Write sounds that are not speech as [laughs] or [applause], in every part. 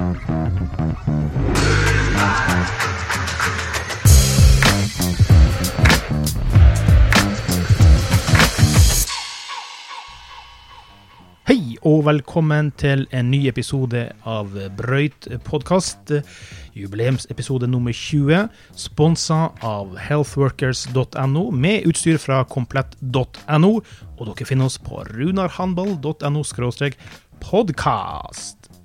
Hei og velkommen til en ny episode av Brøyt podkast. Jubileumsepisode nummer 20, sponsa av healthworkers.no med utstyr fra komplett.no. Og dere finner oss på runarhandball.no podkast.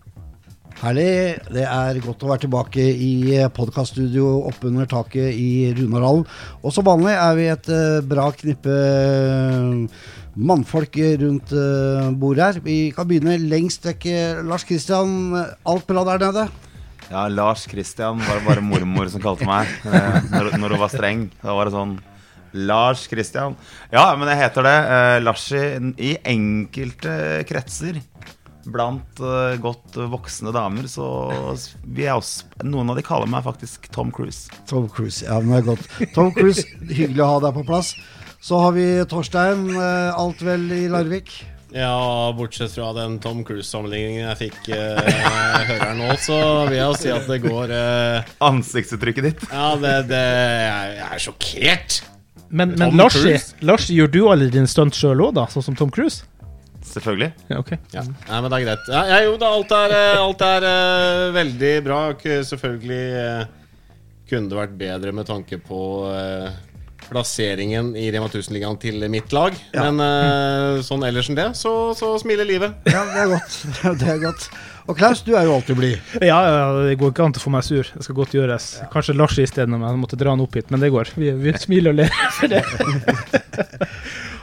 Herlig. Det er godt å være tilbake i podkaststudio oppunder taket i Runarhallen. Og som vanlig er vi et eh, bra knippe eh, mannfolk rundt eh, bordet her. Vi kan begynne lengst vekk. Lars Kristian, alt bra der nede? Ja, Lars Kristian var bare mormor som kalte meg eh, når, når hun var streng. Da var det sånn Lars Kristian. Ja, men jeg heter det. Eh, Larsi i enkelte kretser. Blant uh, godt voksne damer, så vi er også Noen av de kaller meg faktisk Tom Cruise. Tom Cruise, ja, men det er godt. Tom Cruise, [laughs] hyggelig å ha deg på plass. Så har vi Torstein. Uh, Alt vel i Larvik? Ja, bortsett fra den Tom Cruise-sammenligningen jeg fikk eh, høre her nå, så vil jeg jo si at det går eh, Ansiktsuttrykket ditt. Ja, det, det jeg, jeg er sjokkert. Men, men Larsi, gjør du alle dine stunt sjøl òg, da? Sånn som Tom Cruise? Selvfølgelig. Ja, ok. Ja. Nei, men det er greit. Ja, ja, jo da, alt er, eh, alt er eh, veldig bra. K- Selvfølgelig eh, kunne det vært bedre med tanke på eh, plasseringen i Rema 1000-ligaen til mitt lag. Ja. Men eh, sånn ellers enn det, så, så smiler livet. Ja, det er godt. [laughs] Det er godt. Og Klaus, du er jo alltid blid. Ja, ja, det går ikke an å få meg sur. Det skal godt gjøres. Kanskje Lars isteden, om jeg måtte dra han opp hit, men det går. Vi, vi smiler og ler for det. [laughs]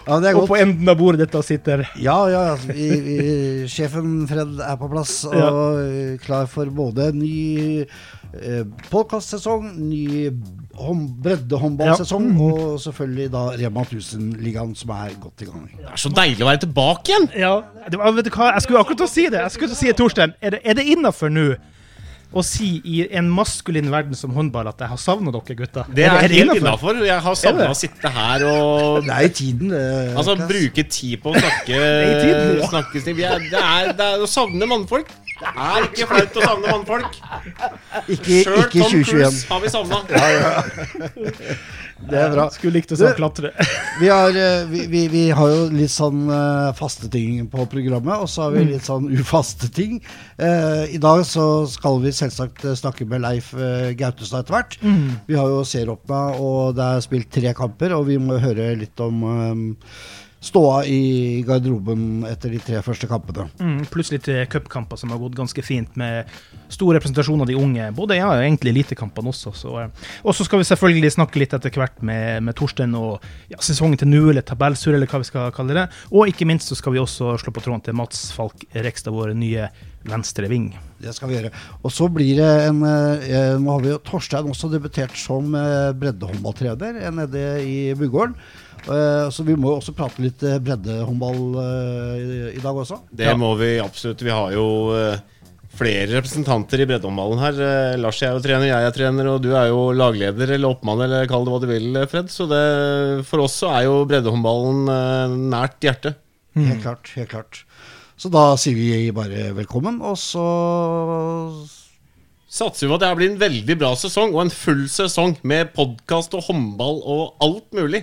Ja, det Og på enden av bordet dette sitter Ja, ja, ja. Vi, vi, sjefen Fred er på plass og Ja. eh, klar for både ny eh, podkastsesong, ny breddehåndballsesong ja. mm. og selvfølgelig da Rema 1000-ligaen som er godt i gang. Det er så deilig å være tilbake igjen! Ja, det var, vet du hva? Jeg skulle akkurat til å si det. Jeg skulle til å si det, Torstein. Er det, er det innafor nå å si i en maskulin verden som håndball at jeg har savna dere gutter? Det er, helt innenfor? innafor. Jeg har Er savna å sitte her og Det er i tiden, det. Altså bruke tid på å snakke [laughs] i tiden, ja. snakke er, det, er, det er å savne mannfolk. Det er ikke flaut å savne mannfolk. Ikke, Sjøl ikke Tom 2021. Cruise har vi savna. Det er bra. Skulle likt å se klatre. Vi har, eh, vi, vi, vi har jo litt sånn eh, faste ting på programmet, og så har vi litt sånn ufaste ting. Eh, I dag så skal vi selvsagt snakke med Leif Gautestad etter hvert. Vi har jo serieåpna, og det er spilt tre kamper, og vi må høre litt om ståa i garderoben etter de tre første kampene. Mm, pluss litt eh, cupkamper som har gått ganske fint, med stor representasjon av de unge. Både ja, egentlig elitekampene også. Så, eh, og så skal vi selvfølgelig snakke litt etter hvert med, med Torstein og ja, sesongen til nå, eller tabellsur, eller hva vi skal kalle det. Og ikke minst så skal vi også slå på tråden til Mats Falk Rekstad, vår nye venstre ving. Det skal vi gjøre. Og så blir det en eh, Nå har vi jo Torstein også debutert som eh, breddehåndballtrener eh, nede i Bugården. Eh, så vi må jo også prate litt eh, breddehåndball eh, i, dag også. Det må vi absolutt. Vi har jo flere representanter i breddehåndballen her. Lars Lars er jo trener, jeg er trener, og du er jo lagleder eller oppmann, eller kall det hva du vil, Fred. Så det, for oss så er jo breddehåndballen eh, nært hjertet. Helt klart. helt klart. Så da sier vi bare velkommen, og så Satser vi på at det her blir en veldig bra sesong, og en full sesong med podkast og håndball og alt mulig.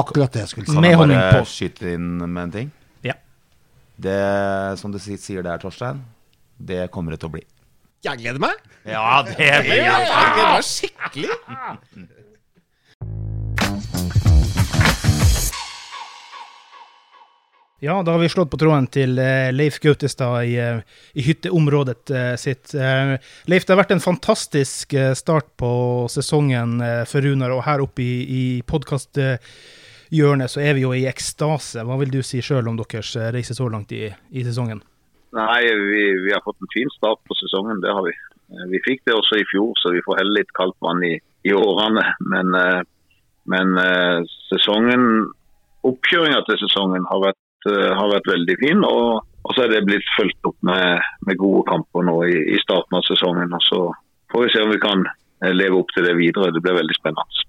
Akkurat det jeg skulle si. Kan jeg bare på. skyte inn med en ting? Ja. Det som du sier der, Torstein, det kommer det til å bli. Jeg gleder meg! Ja, det blir Jeg gleder meg skikkelig. Ja, da har vi slått på tråden til eh, Leif Gautestad i, eh, i hytteområdet eh, sitt. Leif, det har vært en fantastisk start på sesongen for Runar, og her oppe i, i podkasthjørnet så er vi jo i ekstase. Hva vil du si sjøl om deres eh, reise så langt i, i sesongen? Nei, vi, vi har fått en fin start på sesongen, det har vi. Eh, Vi fikk det også i fjor, så vi får heller litt kaldt vann i, i årene. Men, eh, men sesongen, oppkjøringa til sesongen har vært, har vært veldig fin. Og, og så er det blitt fulgt opp med, med gode kamper nå i, i starten av sesongen. Og så får vi se om vi kan leve opp til det videre. Det blir veldig spennende.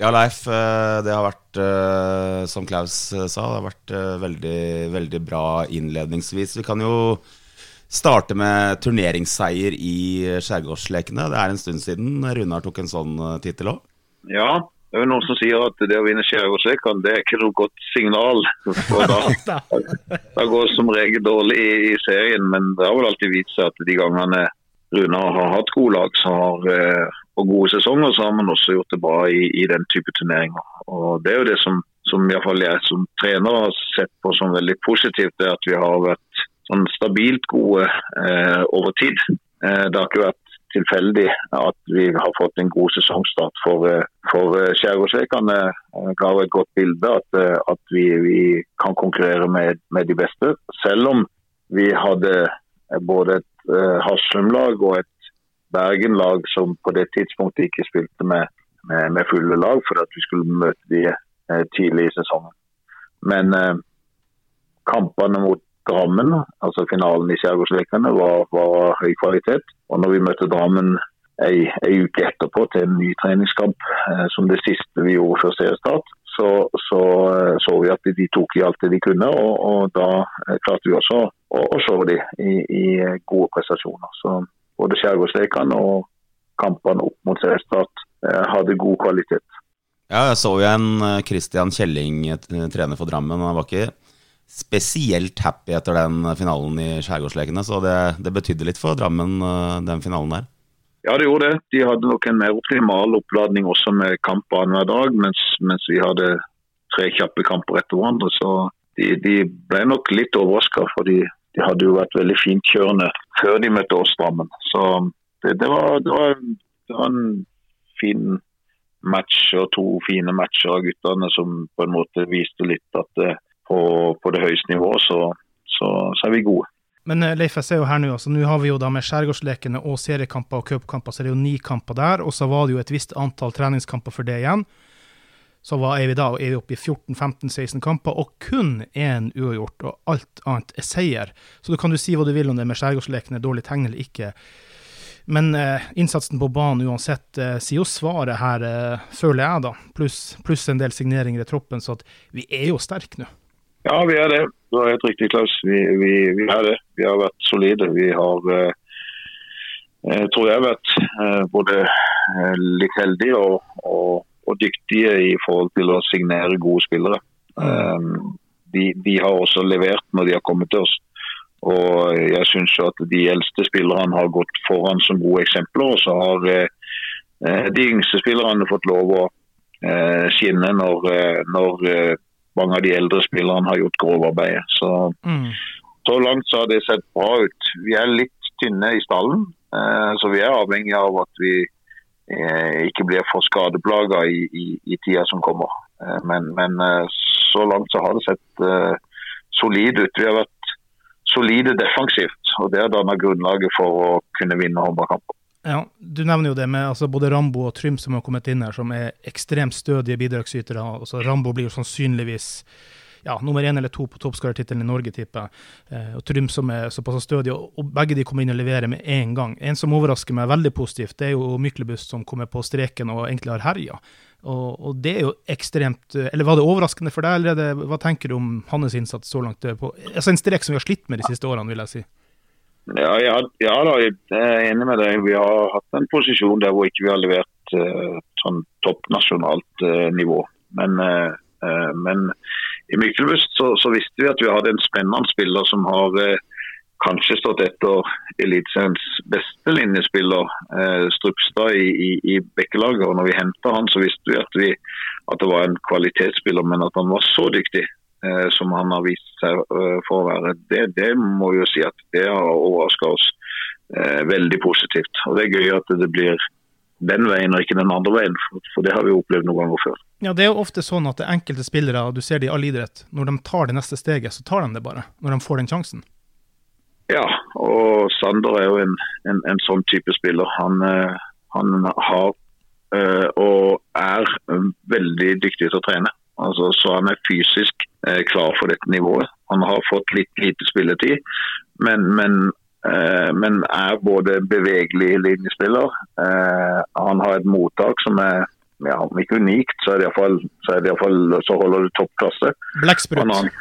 Ja, Leif, eh, det har vært, eh, som Klaus eh, sa, det har vært veldig, veldig bra innledningsvis. Vi kan jo starte med turneringsseier i Skjærgårdslekene. Det er en stund siden Runar tok en sånn tittel òg. Ja, det er jo noen som sier at det å vinne Skjærgårdslekene det er ikke noe godt signal. [laughs] For da, da går det som regel dårlig i, i, serien, men det har vel alltid vist seg at de gangene Runar har hatt gode lag så har, og gode sesonger, så har man også gjort det bra i, i den type turneringer. Og Det er jo det som, som fall jeg som trener har sett på som veldig positivt, det at vi har vært sånn stabilt gode eh, over tid. Eh, det har ikke vært tilfeldig at vi har fått en god sesongstart for, eh, for Skjærgårdsrekene. Ga et godt bilde at, eh, at vi, vi, kan konkurrere med, med, de beste. Selv om vi hadde både et eh, Haslum-lag og et Bergen-lag som på det tidspunktet ikke spilte med, med, med fulle lag, for at vi skulle møte de eh, tidlig i sesongen. Men eh, kampene mot Drammen, altså finalen i Skjærgårdslekene, var, var høy kvalitet. Og når vi møtte Drammen ei, ei uke etterpå til en ny treningskamp, eh, som det siste vi gjorde før seriestart, så, så, eh, så vi at de tok i alt det de kunne. Og, og da eh, klarte vi også å, å slå dem i, i, gode prestasjoner. Så både Skjærgårdslekene og kampene opp mot seriestart eh, hadde god kvalitet. Ja, jeg så jo en eh, Christian Kjelling, trener for Drammen. Han var ikke spesielt happy etter den finalen i Skjærgårdslekene, så det, det betydde litt for Drammen, eh, den finalen der. Ja, det gjorde det. De hadde nok en mer optimal oppladning også med kamp annenhver dag, mens, mens, vi hadde tre kjappe kamper etter hverandre. Så de, de ble nok litt overraska, for de, de, hadde jo vært veldig fint kjørende før de møtte oss Drammen. Så det, det, var, det, var, det, var, en fin match og to fine matcher av guttene som på en måte viste litt at det, på, på, det høyeste nivået så, så, så er vi gode. Men eh, Leif, jeg ser jo her nå, altså nå har vi jo da med Skjærgårdslekene og seriekamper og cupkamper, så er det jo ni kamper der. Og så var det jo et visst antall treningskamper for det igjen. Så var, er vi da er vi oppe i 14-15-16 kamper, og kun én uavgjort. Og alt annet er seier. Så da kan du si hva du vil om det med Skjærgårdslekene, dårlig tegn eller ikke. Men eh, innsatsen på banen uansett eh, sier jo svaret her, eh, føler jeg, da. Pluss plus en del signeringer i troppen, så at vi er jo sterke nå. Ja, vi er det. Du har helt riktig, Klaus. Vi, vi, vi, er det. Vi har vært solide. Vi har, eh, eh tror jeg, vært eh, både litt heldige og, og, og, dyktige i forhold til å signere gode spillere. Um, de, de, har også levert når de har kommet til oss. Og jeg syns at de eldste spillerne har gått foran som gode eksempler. Og så har eh, de yngste spillerne fått lov å eh, skinne når, når mange av de eldre spillerne har gjort grovarbeidet. Så, mm. så langt så har det sett bra ut. Vi er litt tynne i stallen, eh, så vi er avhengig av at vi eh, ikke blir for skadeplaga i, i, i, tida som kommer. Eh, men, men eh, så langt så har det sett eh, solid ut. Vi har vært solide defensivt, og det har dannet grunnlaget for å kunne vinne håndballkamper. Ja, Du nevner jo det med altså, både Rambo og Trym som har kommet inn her, som er ekstremt stødige bidragsytere. Altså, Rambo blir jo sannsynligvis ja, nummer én eller to på toppskårertittelen i Norge, tipper jeg. Eh, og Trym som er såpass stødig, og, begge de kommer inn og leverer med en gang. En som overrasker meg veldig positivt, det er jo Myklebust som kommer på streken og egentlig har herja. Og, og, det er jo ekstremt Eller var det overraskende for deg, eller hva tenker du om hans innsats så langt? På, altså En strek som vi har slitt med de siste årene, vil jeg si. Ja, ja, ja da, jeg er enig med deg. Vi har hatt en posisjon der hvor ikke vi har levert uh, sånn toppnasjonalt uh, nivå. Men, uh, men i Myklebust så, så, visste vi at vi hadde en spennende spiller som har kanskje stått etter Eliteseriens beste linjespiller, Strupstad i, i, i Bekkelaget. Og når vi henta han, så visste vi at, vi at det var en kvalitetsspiller, men at han var så dyktig Eh, som han har vist seg eh, for å være, det, det må vi jo si at det har overraska oss eh, veldig positivt. Og Det er gøy at det blir den veien og ikke den andre veien, for, for det har vi opplevd noen ganger før. Ja, Det er jo ofte sånn at det er enkelte spillere, og du ser det i all idrett, når de tar det neste steget, så tar de det bare. Når de får den sjansen. Ja, og Sander er jo en, en, en sånn type spiller. Han, han har og er veldig dyktig til å trene. Altså, så han er fysisk eh, klar for dette nivået. Han har fått litt lite spilletid, men, men, eh, men er både bevegelig linjespiller. Eh, han har et mottak som er ja, om ikke unikt, så, er det iallfall, så, er det iallfall, så holder det toppklasse. Blekksprut.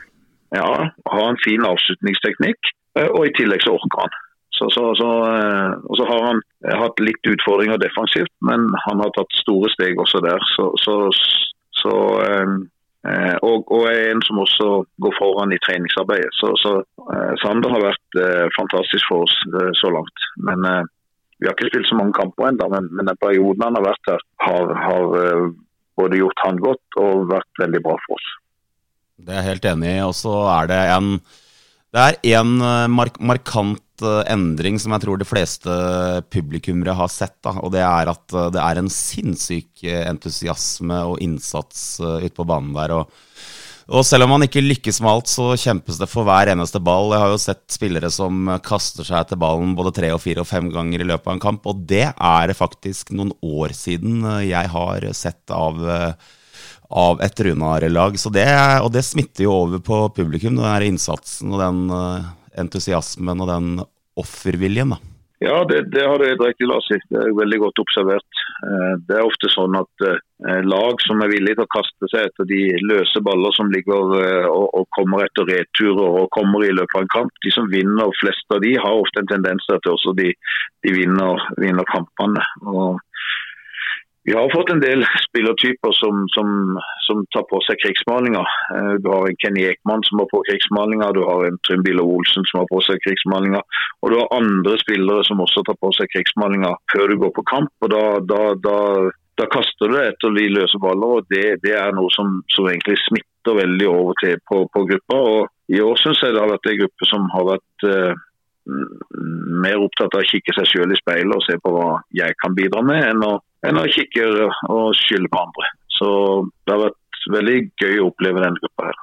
Ja, har en fin avslutningsteknikk, eh, og i tillegg så orker han. Så, så, så, eh, og så har han eh, hatt litt utfordringer defensivt, men han har tatt store steg også der. Så, så, så og, og, er en som også går foran i treningsarbeidet. Så, så Sander har vært fantastisk for oss så langt. Men vi har ikke spilt så mange kamper ennå, men, men, den perioden han har vært her, har, har både gjort han godt og vært veldig bra for oss. Det er jeg helt enig i. Og så er det en det er en eh, mark markant eh, endring som jeg tror de fleste publikummere har sett. Da, og det er at eh, det er en sinnssyk entusiasme og innsats ute på banen der. Og, og, selv om man ikke lykkes med alt, så kjempes det for hver eneste ball. Jeg har jo sett spillere som kaster seg etter ballen både tre og fire og fem ganger i løpet av en kamp, og det er det faktisk noen år siden jeg har sett av av et Runar-lag. Og det smitter jo over på publikum, den her innsatsen og den entusiasmen og den offerviljen. da. Ja, det, det har du helt riktig, Lars. Det er veldig godt observert. Eh, det er ofte sånn at eh, lag som er villige til å kaste seg etter de løse baller som ligger og, og kommer etter returer og kommer i løpet av en kamp, de som vinner flest av de, har ofte en tendens til at også de, de vinner, vinner kampene. Og vi har fått en del spillertyper som, som, som tar på seg krigsmalinger. Eh, du har en Kenny Ekman som har på krigsmalinger, du har en Trym Biller Olsen som har på seg krigsmalinger. Og du har andre spillere som også tar på seg krigsmalinger før du går på kamp. og Da, da, da, da kaster du deg etter de løse baller, og det, det er noe som, som, egentlig smitter veldig over til på, på gruppa. Og I år syns jeg det har vært en gruppe som har vært uh, mer opptatt av å kikke seg selv i speilet og se på hva jeg kan bidra med, enn å enn å kikke og skylde på andre. Så det har vært veldig gøy å oppleve den gruppa her.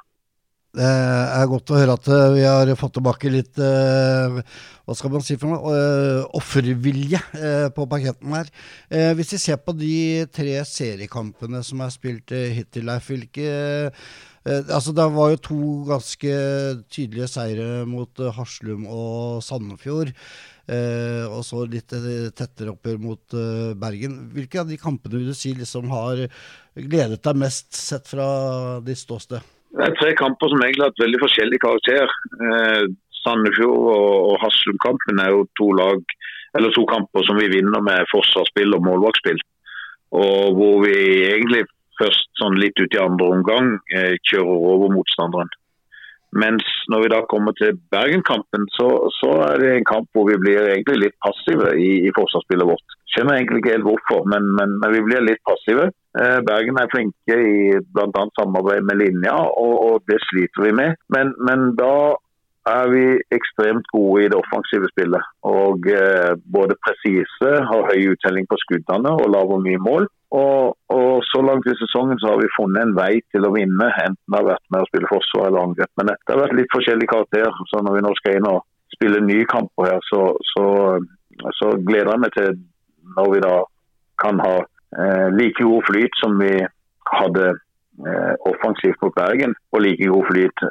Det er godt å høre at eh, vi har fått tilbake litt uh, hva skal man si for noe, uh, offervilje på parketten her. hvis vi ser på de tre seriekampene som er spilt hittil, Leif, hvilke altså Det var jo to ganske tydelige seire mot Haslum og Sandefjord. Eh, og så litt eh, tettere oppgjør mot eh, Bergen. Hvilke av de kampene vil du si liksom har gledet deg mest, sett fra ditt ståsted? Det er tre kamper som egentlig har hatt veldig forskjellig karakter. Eh, Sandefjord og Haslum-kampen er jo to lag eller to kamper som vi vinner med forsvarsspill og målvaktspill. Og hvor vi egentlig først sånn litt ut i andre omgang eh, kjører over motstanderen. Mens når vi da kommer til Bergen-kampen, så, så, er det en kamp hvor vi blir egentlig litt passive i, i forsvarsspillet vårt. Skjønner egentlig ikke helt hvorfor, men, men, men vi blir litt passive. Eh, Bergen er flinke i bl.a. samarbeid med linja, og, og, det sliter vi med. Men, men da er vi ekstremt gode i det offensive spillet. Og eh, både presise, har høy uttelling på skuddene og lager mye mål. Og, og, Så langt i sesongen så har vi funnet en vei til å vinne, enten det har vært med å spille forsvar eller angrep. Men det har vært litt forskjellig karakter. så Når vi nå skal inn og spille nye kamper her, så, så, så gleder jeg meg til når vi da kan ha eh, like god flyt som vi hadde offensivt mot Bergen, og like god flyt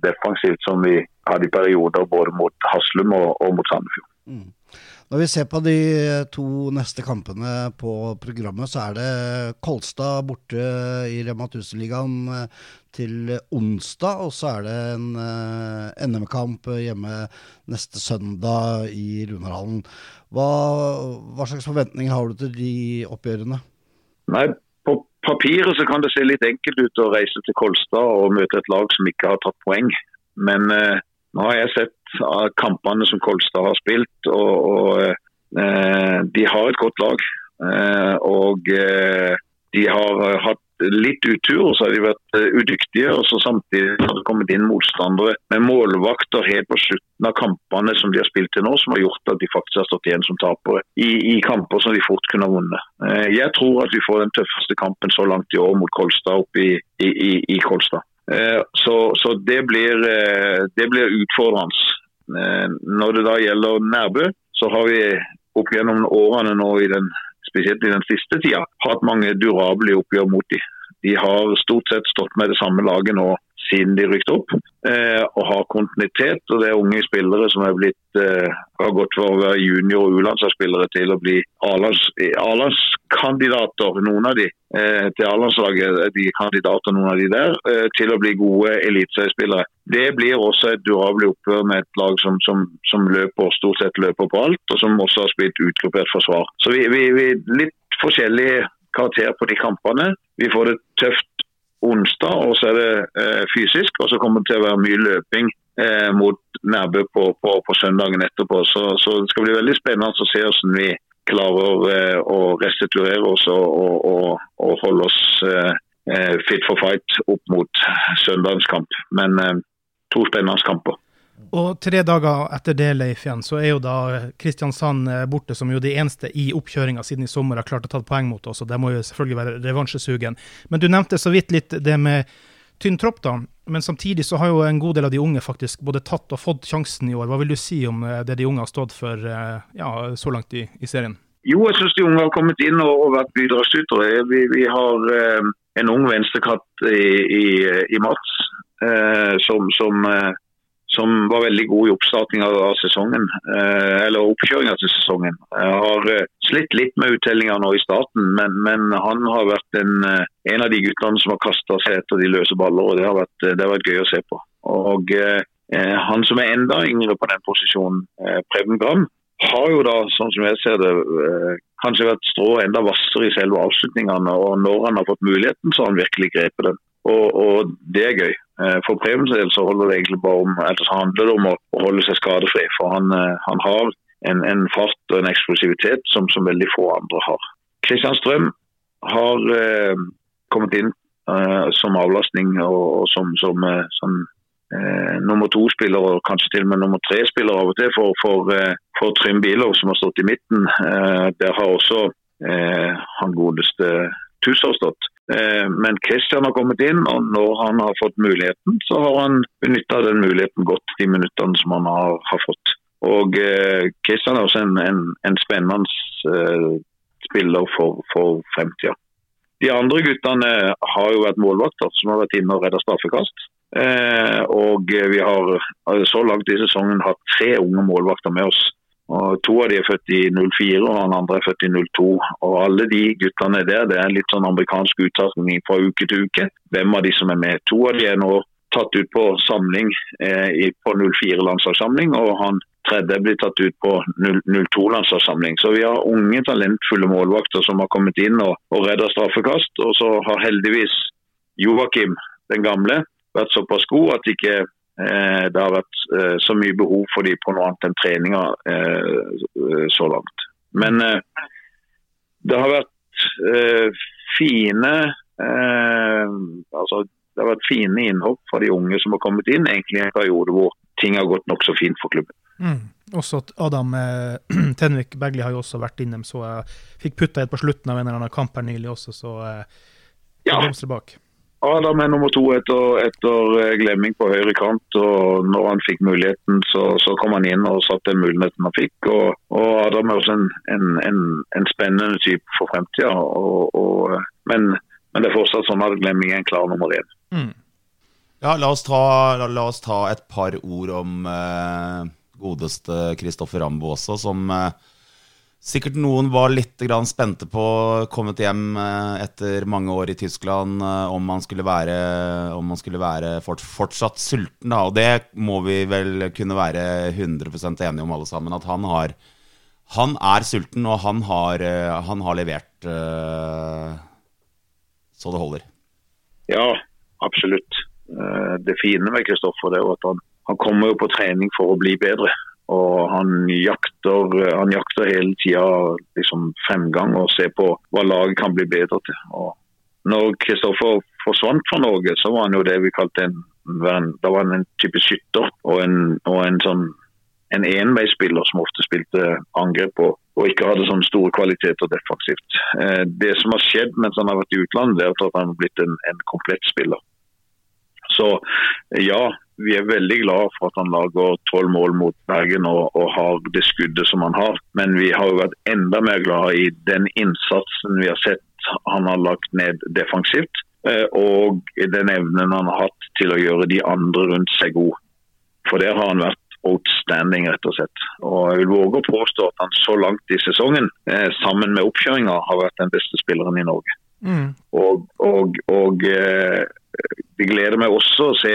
defensivt som vi hadde i perioder både mot Haslum og, og mot Sandefjord. Mm. Når vi ser på de to neste kampene på programmet, så er det Kolstad borte i Rema 1000-ligaen eh, til onsdag. Og så er det en uh, NM-kamp hjemme neste søndag i Runarhallen. Hva, hva, slags forventninger har du til de oppgjørene? Nei, papiret så kan det se litt enkelt ut å reise til Kolstad og møte et lag som ikke har tatt poeng. Men eh, nå har jeg sett av kampene som Kolstad har spilt, og, og eh, de har et godt lag. Eh, og eh, de har hatt litt utur, og så har de vært eh, udyktige. og så Samtidig har det kommet inn motstandere med målvakter helt på slutten av kampene som de har spilt til nå, som har gjort at de faktisk har stått igjen som tapere i, i kamper som de fort kunne ha vunnet. Eh, jeg tror at vi får den tøffeste kampen så langt i år mot Kolstad oppe i, i, i Kolstad. Eh, så, så det, blir, det, blir, utfordrende. Når det da gjelder Nærbø, så har vi opp gjennom årene nå, i den, spesielt i den siste tida, hatt mange durable oppgjør mot dem. De har stort sett stått med det samme laget nå siden de rykket opp. Eh, og har kontinuitet. og Det er unge spillere som er blitt, eh, har gått fra å være junior- og U-landslagsspillere til å bli A-landskandidater, noen av de. Eh, til A-landslaget er de kandidater, noen av de der, eh, til å bli gode eliteseriespillere. Det blir også et durabelig oppgjør med et lag som, som, som løper, stort sett løper på alt, og som også har spilt utgruppert forsvar. Så vi, vi litt forskjellige karakter på de kampene. Vi får det tøft onsdag, og så er det eh, fysisk. Og så kommer det til å være mye løping eh, mot Nærbø på, på, på, søndagen etterpå. Så, så, det skal bli veldig spennende å se hvordan vi klarer eh, å restituere oss og, og, og, og holde oss eh, eh, fit for fight opp mot søndagens kamp. Men eh, to spennende kamper. Og tre dager etter det, Leif, igjen, så er jo da Kristiansand eh, borte, som jo de eneste i oppkjøringa siden i sommer har klart å ta poeng mot oss. og Det må jo selvfølgelig være revansjesugen. Men du nevnte så vidt litt det med tynn tropp, da. Men samtidig så har jo en god del av de unge faktisk både tatt og fått sjansen i år. Hva vil du si om eh, det de unge har stått for eh, ja, så langt i, i serien? Jo, jeg syns de unge har kommet inn og, og vært bidragsytere. Vi, vi, har eh, en ung venstrekatt i, i, i Mats eh, som, som som var veldig god i oppstarting av, sesongen, eh, eller oppkjøringa til sesongen. Jeg har eh, slitt litt med uttellinga nå i starten, men, men, han har vært en, eh, en av de guttene som har kasta seg etter de løse baller, og det har vært, det har vært gøy å se på. Og eh, Han som er enda yngre på den posisjonen, eh, Preben Gram, har jo da, sånn som jeg ser det, eh, kanskje vært strå enda hvassere i selve avslutningene. og Når han har fått muligheten, så har han virkelig grepet den. Og, og det er gøy. Eh, for Prevens del så holder det egentlig bare om, eller handler det om å holde seg skadefri. For han, eh, han har en, en, fart og en eksplosivitet som, som, veldig få andre har. Kristian Strøm har eh, kommet inn eh, som avlastning og, og som, som, eh, som eh, nummer to-spiller og kanskje til og med nummer tre-spiller av og til for, for, for Trym Bilov, som har stått i midten. der har også han godeste Tuss har stått. Eh, men Christian har kommet inn, og når han har fått muligheten, så har han benytta den muligheten godt de minuttene som han har, har fått. Og eh, Christian er også en, en, en spennende eh, spiller for, for fremtida. De andre guttene har jo vært målvakter som har vært inne og redda straffekast. Eh, og vi har så langt i sesongen hatt tre unge målvakter med oss. Og To av de er født i 04, og han andre er født i 02. Og Alle de guttene der, det er litt sånn amerikansk uttasning fra uke til uke. Hvem av de som er med. To av de er nå tatt ut på samling eh, på 04-landslagssamling, og han tredje blir tatt ut på 02-landslagssamling. Så vi har unge, talentfulle målvakter som har kommet inn og, og redda straffekast. Og så har heldigvis Joakim, den gamle, vært såpass god at ikke det har vært eh, så mye behov for dem på noe annet enn treninger eh, så langt. Men det har vært fine altså det har vært fine innhopp fra de unge som har kommet inn, egentlig i en periode hvor ting har gått nokså fint for klubben. Mm. Også Adam eh, [clears throat] Tenvik Begli har jo også vært innom, så jeg fikk putta et på slutten av en eller annen kamp her nylig også, så eh, ja. bak. Adam er nummer to etter, etter eh, glemming på høyre kant. og Når han fikk muligheten, så, så kom han inn og satte den muligheten han fikk. Og, og Adam er også en, en, en, en spennende type for fremtida. Men, men, det er fortsatt sånn at glemming er en klar nummer én. Mm. Ja, la oss, ta, la, la oss, ta, et par ord om eh, godeste Kristoffer Rambo også, som eh, Sikkert noen var litt spente på, kommet hjem eh, etter mange år i Tyskland, eh, om man skulle være, man skulle være fortsatt sulten. Da. Og det må vi vel kunne være 100% enige om alle sammen. At han, har, han er sulten, og han har, eh, han har levert så det holder. Ja, absolutt. Det fine med Kristoffer er at han, han kommer jo på trening for å bli bedre. Og han jakter, han jakter hele tida liksom, fremgang og ser på hva laget kan bli bedre til. Og når Kristoffer forsvant fra Norge, så var han jo det vi kalte en, da var han en type skytter og en, og en sånn en enveisspiller som ofte spilte angrep og, og ikke hadde sånne store kvaliteter defensivt. Eh, det som har skjedd mens han har vært i utlandet, er at han har blitt en, en komplett spiller. Så ja, vi er veldig glad for at han lager tolv mål mot Bergen og, og, har det skuddet som han har. Men vi har jo vært enda mer glad i den innsatsen vi har sett han har lagt ned defensivt. eh, og den evnen han har hatt til å gjøre de andre rundt seg gode. For der har han vært outstanding, rett og slett. Og jeg vil våge å påstå at han så langt i sesongen, eh, sammen med oppkjøringa, har vært den beste spilleren i Norge. Mm. Og, og, og eh, det gleder meg også å se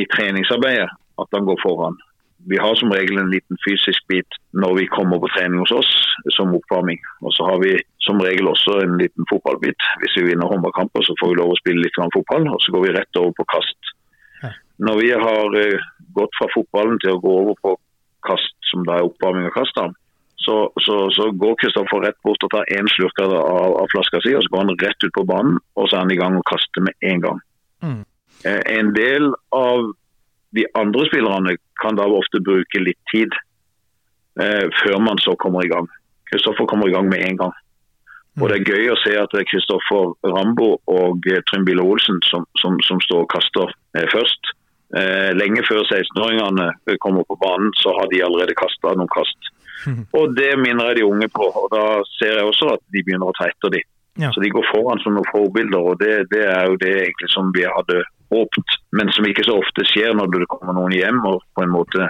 i treningsarbeidet at han går foran. Vi har som regel en liten fysisk bit når vi kommer på trening hos oss som oppvarming. Og så har vi som regel også en liten fotballbit. Hvis vi vinner håndballkamper, så får vi lov å spille litt fotball, og så går vi rett over på kast. Når vi har eh, gått fra fotballen til å gå over på kast, som da er oppvarming av kastene, så, så, så går Kristoffer rett bort og tar én slurk av, av flaska si, og så går han rett ut på banen, og så er han i gang og kaster med en gang. Mm. Eh, En del av de andre spillerne kan da ofte bruke litt tid eh, før man så kommer i gang. Kristoffer kommer i gang med en gang. Og Det er gøy å se at det er Kristoffer Rambo og eh, Trym Bille Olsen som, som, som står og kaster eh, først. Eh, lenge før 16-åringene kommer på banen, så har de allerede kasta noen kast. [laughs] Og Det minner jeg de unge på. og Da ser jeg også at de begynner å ta etter dem. Ja. Så de går foran som noen forbilder, og det, det er jo det egentlig som vi hadde håpet, men som ikke så ofte skjer når det kommer noen hjem og på en måte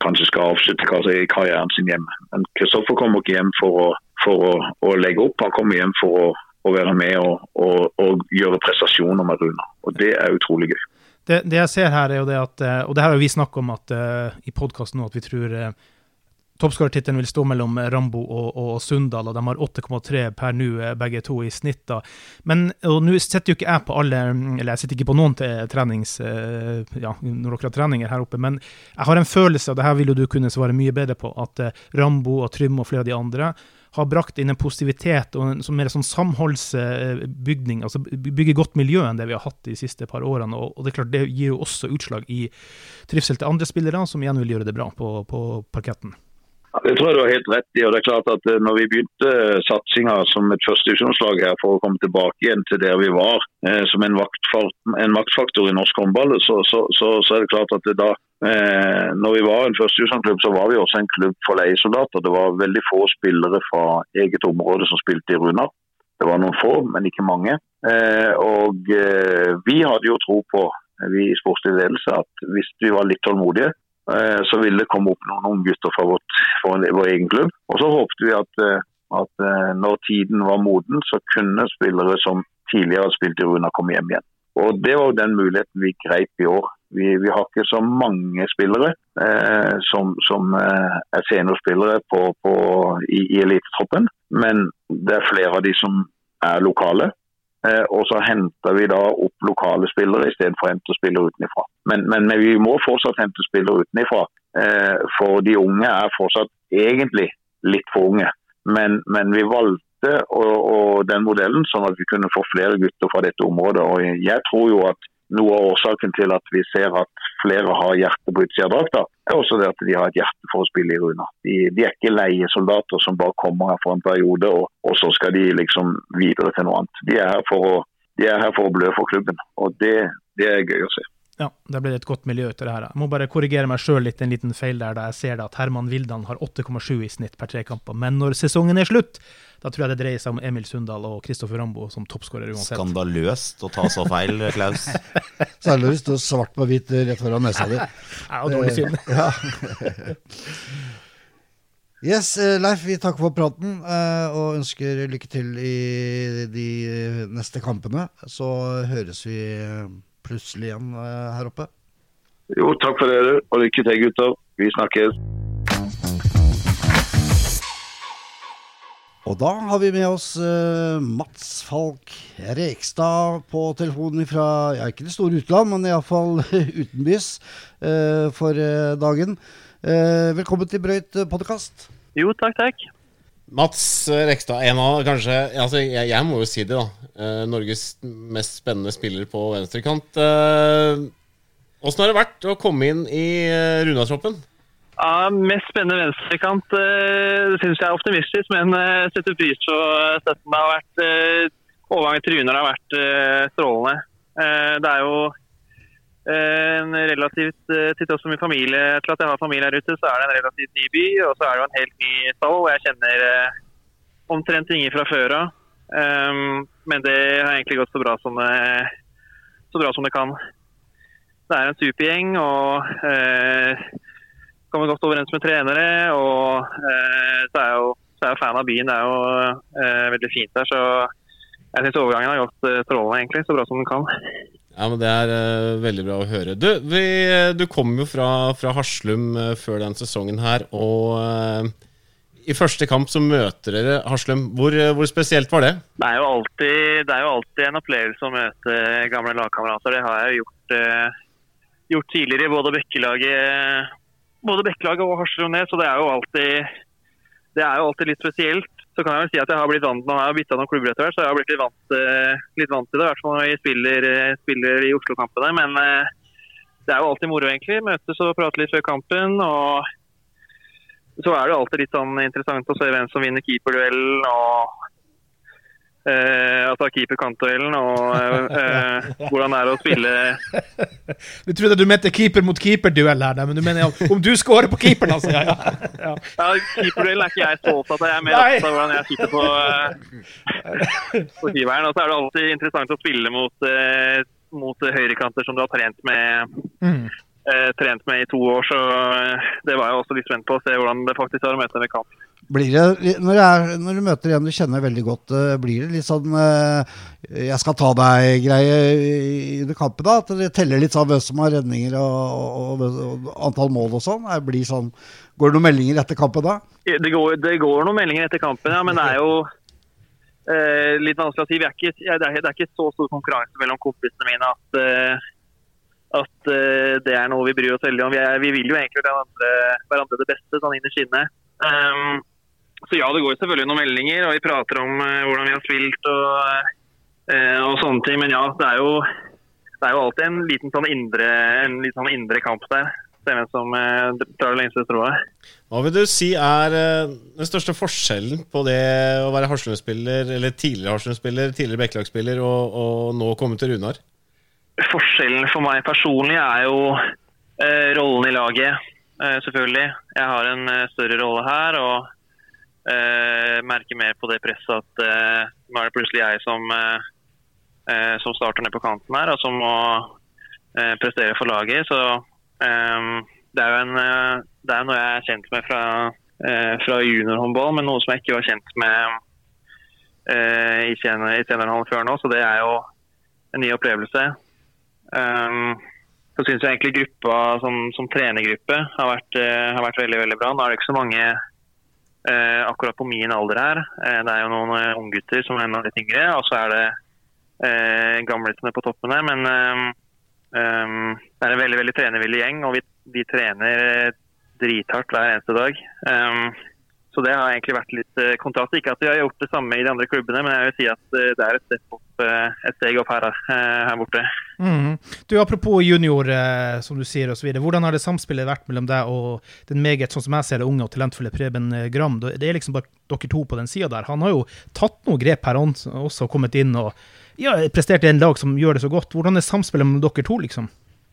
kanskje skal avslutte kar- karrieren sin hjemme. Men Kristoffer kommer ikke hjem for å, for å, å legge opp, han kommer hjem for å, å være med og, og, og gjøre prestasjoner med Runa. Og det er utrolig gøy. Det, det jeg ser her, er jo det at eh, Og det her har vi snakket om at, uh, i podkasten nå, at vi tror uh, toppskårertittelen vil stå mellom Rambo og, og Sundal, og de har 8,3 per nå, eh, begge to i snitt. da. Men nå sitter jo ikke jeg på alle Eller jeg sitter ikke på noen trenings... eh, ja, når dere har treninger her oppe, men jeg har en følelse, og det her vil jo du kunne svare mye bedre på, at eh, Rambo og Trym og flere av de andre har brakt inn en positivitet og en mer sånn samholdsbygning, altså bygger bygge godt miljø enn det vi har hatt de siste par årene. Og det er klart, det gir jo også utslag i trivsel til andre spillere, som igjen vil gjøre det bra på, på parketten. Det tror jeg du har helt rett i. og det er klart at eh, når vi begynte satsinga som et førstedivisjonslag her for å komme tilbake igjen til der vi var, eh, som en, maktfaktor i norsk håndball, så, så, så, så er det klart at det da eh, når vi var en førstedivisjonsklubb, så var vi også en klubb for leiesoldater. Det var veldig få spillere fra eget område som spilte i Runar. Det var noen få, men ikke mange. Og vi hadde jo tro på, vi i sportslig ledelse, at hvis vi var litt tålmodige, så ville det komme opp noen unggutter fra vårt, fra vår egen klubb. Og så håpte vi at, eh, at eh, når tiden var moden, så kunne spillere som tidligere hadde spilt i Runa, komme hjem igjen. Og Det var jo den muligheten vi greip i år. Vi, vi har ikke så mange spillere eh, som, som eh, er seniorspillere på, på, i, i elitetroppen, men det er flere av de som er lokale. Eh, og så henter vi da opp lokale spillere istedenfor å hente spillere utenfra. Men, men, men vi må fortsatt hente spillere utenfra, eh, for de unge er fortsatt egentlig litt for unge. Men, men vi valgte å, å, den modellen sånn at vi kunne få flere gutter fra dette området. Og jeg tror jo at noe av årsaken til at vi ser at flere har hjerte på utsida av drakta, er også det at de har et hjerte for å spille i Runa. De, de er ikke leiesoldater som bare kommer her for en periode, og, og så skal de liksom videre til noe annet. De er her for å, de er her for å blø for klubben, og det, det er gøy å se. Ja, det ble det et godt miljø ut av det her. Jeg må bare korrigere meg sjøl litt, en liten feil der, da jeg ser det at Herman Vildan har 8,7 i snitt per tre kamper. Men når sesongen er slutt, da tror jeg det dreier seg om Emil Sundal og Kristoffer Rambo som toppskårer uansett. Skandaløst å ta så feil, Klaus. [laughs] Særlig hvis det står svart på hvitt rett foran nesa di. [laughs] Ja, dårlig syn. Ja. [laughs] Yes, eh, Leif, vi takker for praten eh, og ønsker lykke til i de neste kampene. Så høres vi eh, plutselig igjen her oppe. Jo, takk for dere, og lykke til, gutter. Vi snakkes. Og da har vi med oss uh, Mats Falk Rekstad på telefonen fra ja, ikke det store utland, men iallfall [laughs] utenbys uh, for uh, dagen. Eh, velkommen til Brøyt podkast. Jo, takk, takk. Mats eh, Rekstad, en av kanskje altså jeg, jeg må jo si det, da. Eh, Norges mest spennende spiller på venstrekant. Eh, Åssen har det vært å komme inn i Runa-troppen? Ja, mest spennende venstrekant det syns jeg er optimistisk, men setter pris på støtten. Det har vært Overgangen til Runar har vært strålende. Det er jo en relativt eh, Til tross for min familie, til at jeg har familie her ute, så er det en relativt ny by. Og så er det jo en helt ny stall, og jeg kjenner eh, omtrent ingen fra før av. Um, men det har egentlig gått så bra som det, så bra som det kan. Det er en supergjeng og uh, kommer godt overens med trenere. Og uh, så er jeg jo er jeg fan av byen. Det er jo uh, veldig fint der. Så jeg syns overgangen har gått strålende, egentlig. Så bra som den kan. Ja, men Det er uh, veldig bra å høre. Du, vi, du kom jo fra, fra Haslum uh, før den sesongen her. Og uh, i første kamp så møter dere Haslum. Hvor, hvor, spesielt var det? Det er, alltid, det er jo alltid en opplevelse å møte gamle lagkamerater. Det har jeg jo gjort, gjort tidligere i både Bekkelaget, både Bekkelaget og Haslum ned. Så det er jo alltid det er jo alltid litt spesielt. Så kan jeg vel si at jeg har blitt vant når jeg har bytta noen klubber etter hvert, så jeg har blitt litt vant, eh, litt vant til det. I hvert fall når vi spiller, eh, spiller i Oslo-kampene. Men eh, det er jo alltid moro, egentlig. Møtes og prate litt før kampen. og så er det alltid litt sånn interessant å se hvem som vinner keeperduellen. og Uh, altså keeper-kantduellen og eh, hvordan det er å spille [laughs] Du trodde du mente keeper mot keeper-duell her, men du mener om du scorer på keeperen, altså? Ja, ja. [laughs] ja keeperduellen er ikke jeg så opptatt av. Jeg er mer opptatt av hvordan jeg sitter på, uh, på keeperen. Og så er det alltid interessant å spille mot, mot høyrekanter som du har trent med. Mm. trent med i to år, så det var jeg også litt spent på å se hvordan det faktisk er å møte dem i kamp. Det, når, er, når, du møter en du kjenner veldig godt, eh, blir det litt sånn uh, 'jeg skal ta deg'-greie under kampen? da? At det teller litt sånn hvem som har redninger og, og, og, antall mål og sånn? sånn? Går det noen meldinger etter kampen da? Det går, det går, noen meldinger etter kampen, ja. Men det er jo uh, litt vanskelig å si. Er ikke, det, er, det, er, ikke så stor konkurranse mellom kompisene mine at, uh, at det er noe vi bryr oss veldig om. Vi, er, vi vil jo egentlig hverandre, hverandre det beste, sånn inn i skinnet. Um, så ja, det går selvfølgelig noen meldinger, og vi prater om uh, hvordan vi har spilt og, uh, og, sånne ting. Men ja, det er jo, det er jo alltid en liten sånn indre, en liten sånn indre kamp der. Det er hvem som uh, drar det lengste strået. Hva vil du si er den største forskjellen på det å være Haslum-spiller, eller tidligere Haslum-spiller, tidligere Bekkelagsspiller, og, og, nå komme til Runar? Forskjellen for meg personlig er jo rollen i laget, selvfølgelig. Jeg har en større rolle her. og eh, merker mer på det presset at eh, nå er det plutselig jeg som, eh, eh som starter ned på kanten her, og som må eh, prestere for laget. Så eh, det er jo en, det er noe jeg er kjent med fra, fra juniorhåndball, men noe som jeg ikke var kjent med i seniorhallen før nå. Så det er jo en ny opplevelse. Så syns jeg egentlig gruppa som, som trenergruppe har vært, har vært, veldig veldig bra. Nå er det ikke så mange eh, akkurat på min alder her. Eh, det er jo noen uh, unggutter som er enda litt yngre, og så er det eh, gamlisene på toppen her. Men eh, um, det er en veldig veldig trenervillig gjeng, og vi, vi trener drithardt hver eneste dag. Så det har egentlig vært litt eh, kontrast. Ikke at vi har gjort det samme i de andre klubbene, men jeg vil si at eh, det er et steg opp, eh, et steg opp her, her borte. Mm. Du, Apropos junior, som du sier, videre. Hvordan har det samspillet vært mellom deg og den meget, sånn som jeg ser det, unge og talentfulle Preben Gram? Det er liksom bare dere to på den sida der. Han har jo tatt noen grep her også og kommet inn og ja, prestert i en lag som gjør det så godt. Hvordan er samspillet mellom dere to, liksom?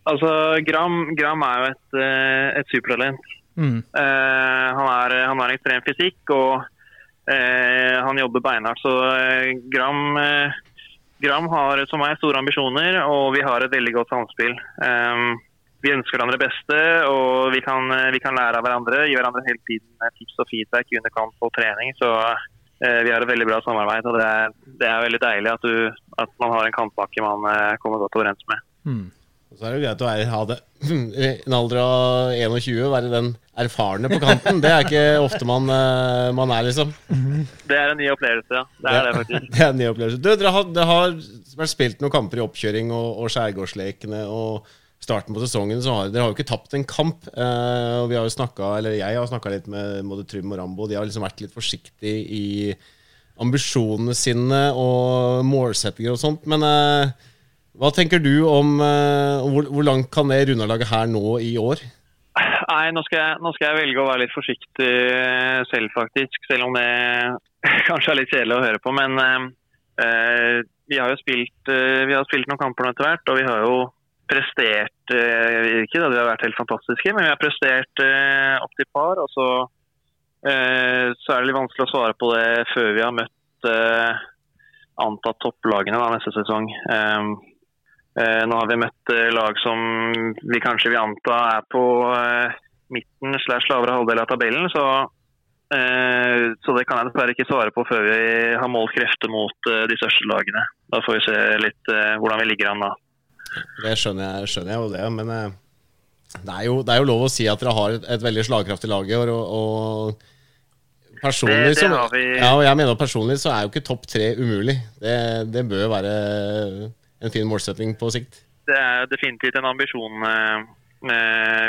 Altså, Gram, Gram er jo et, et supertalent. Mm. Uh, han, er, han har ekstrem fysikk og eh, han jobber beinhardt. Så uh, Gram, Gram, har som meg store ambisjoner, og vi har et veldig godt samspill. Vi ønsker hverandre beste, og vi kan, vi kan, lære av hverandre. Gi hverandre hele tiden tips og feedback under kamp og trening. Så vi har et veldig bra samarbeid. og Det er, det er veldig deilig at, du, at, man har en kamppakke man kommer godt overens med. Mm. Så er det greit å være, ha det [clears throat] en alder av 21, være den erfarne på kanten. Det er ikke ofte man, uh, man er, liksom. Det er en ny opplevelse, ja. Det er det, faktisk. [laughs] Det er en ny opplevelse. Du, dere har, dere har vært spilt noen kamper i oppkjøring og, og Skjærgårdslekene og starten på sesongen, så har dere har jo ikke tapt en kamp. Eh, og vi har jo snakket, eller Jeg har snakka litt med både Trym og Rambo. De har liksom vært litt forsiktige i ambisjonene sine og målsettinger og sånt. Men uh, hva tenker du om uh, hvor, hvor, langt kan det Runalaget her nå i år? Nei, nå skal, jeg, nå skal, jeg, velge å være litt forsiktig selv, faktisk. Selv om det [laughs] kanskje er litt kjedelig å høre på. Men uh, vi har jo spilt, vi har spilt noen kamper nå etter hvert, og vi har jo prestert Ikke da vi har vært helt fantastiske, men vi har prestert opp til par. Og så, så, er det litt vanskelig å svare på det før vi har møtt antatt topplagene da, neste sesong. Uh, nå har vi møtt uh, lag som vi kanskje vil anta er på uh, midten slash lavere halvdel av tabellen. Så, så det kan jeg dessverre ikke svare på før vi har målt krefter mot de største lagene. Da får vi se litt hvordan vi ligger an da. Det skjønner jeg, skjønner jeg jo det, men det er, jo, det er, jo, lov å si at dere har et, et veldig slagkraftig lag i år. og, og Personlig, det, det så, ja, og jeg mener personlig så er jo ikke topp tre umulig. Det, det bør være en fin målsetting på sikt. Det er definitivt en ambisjon uh,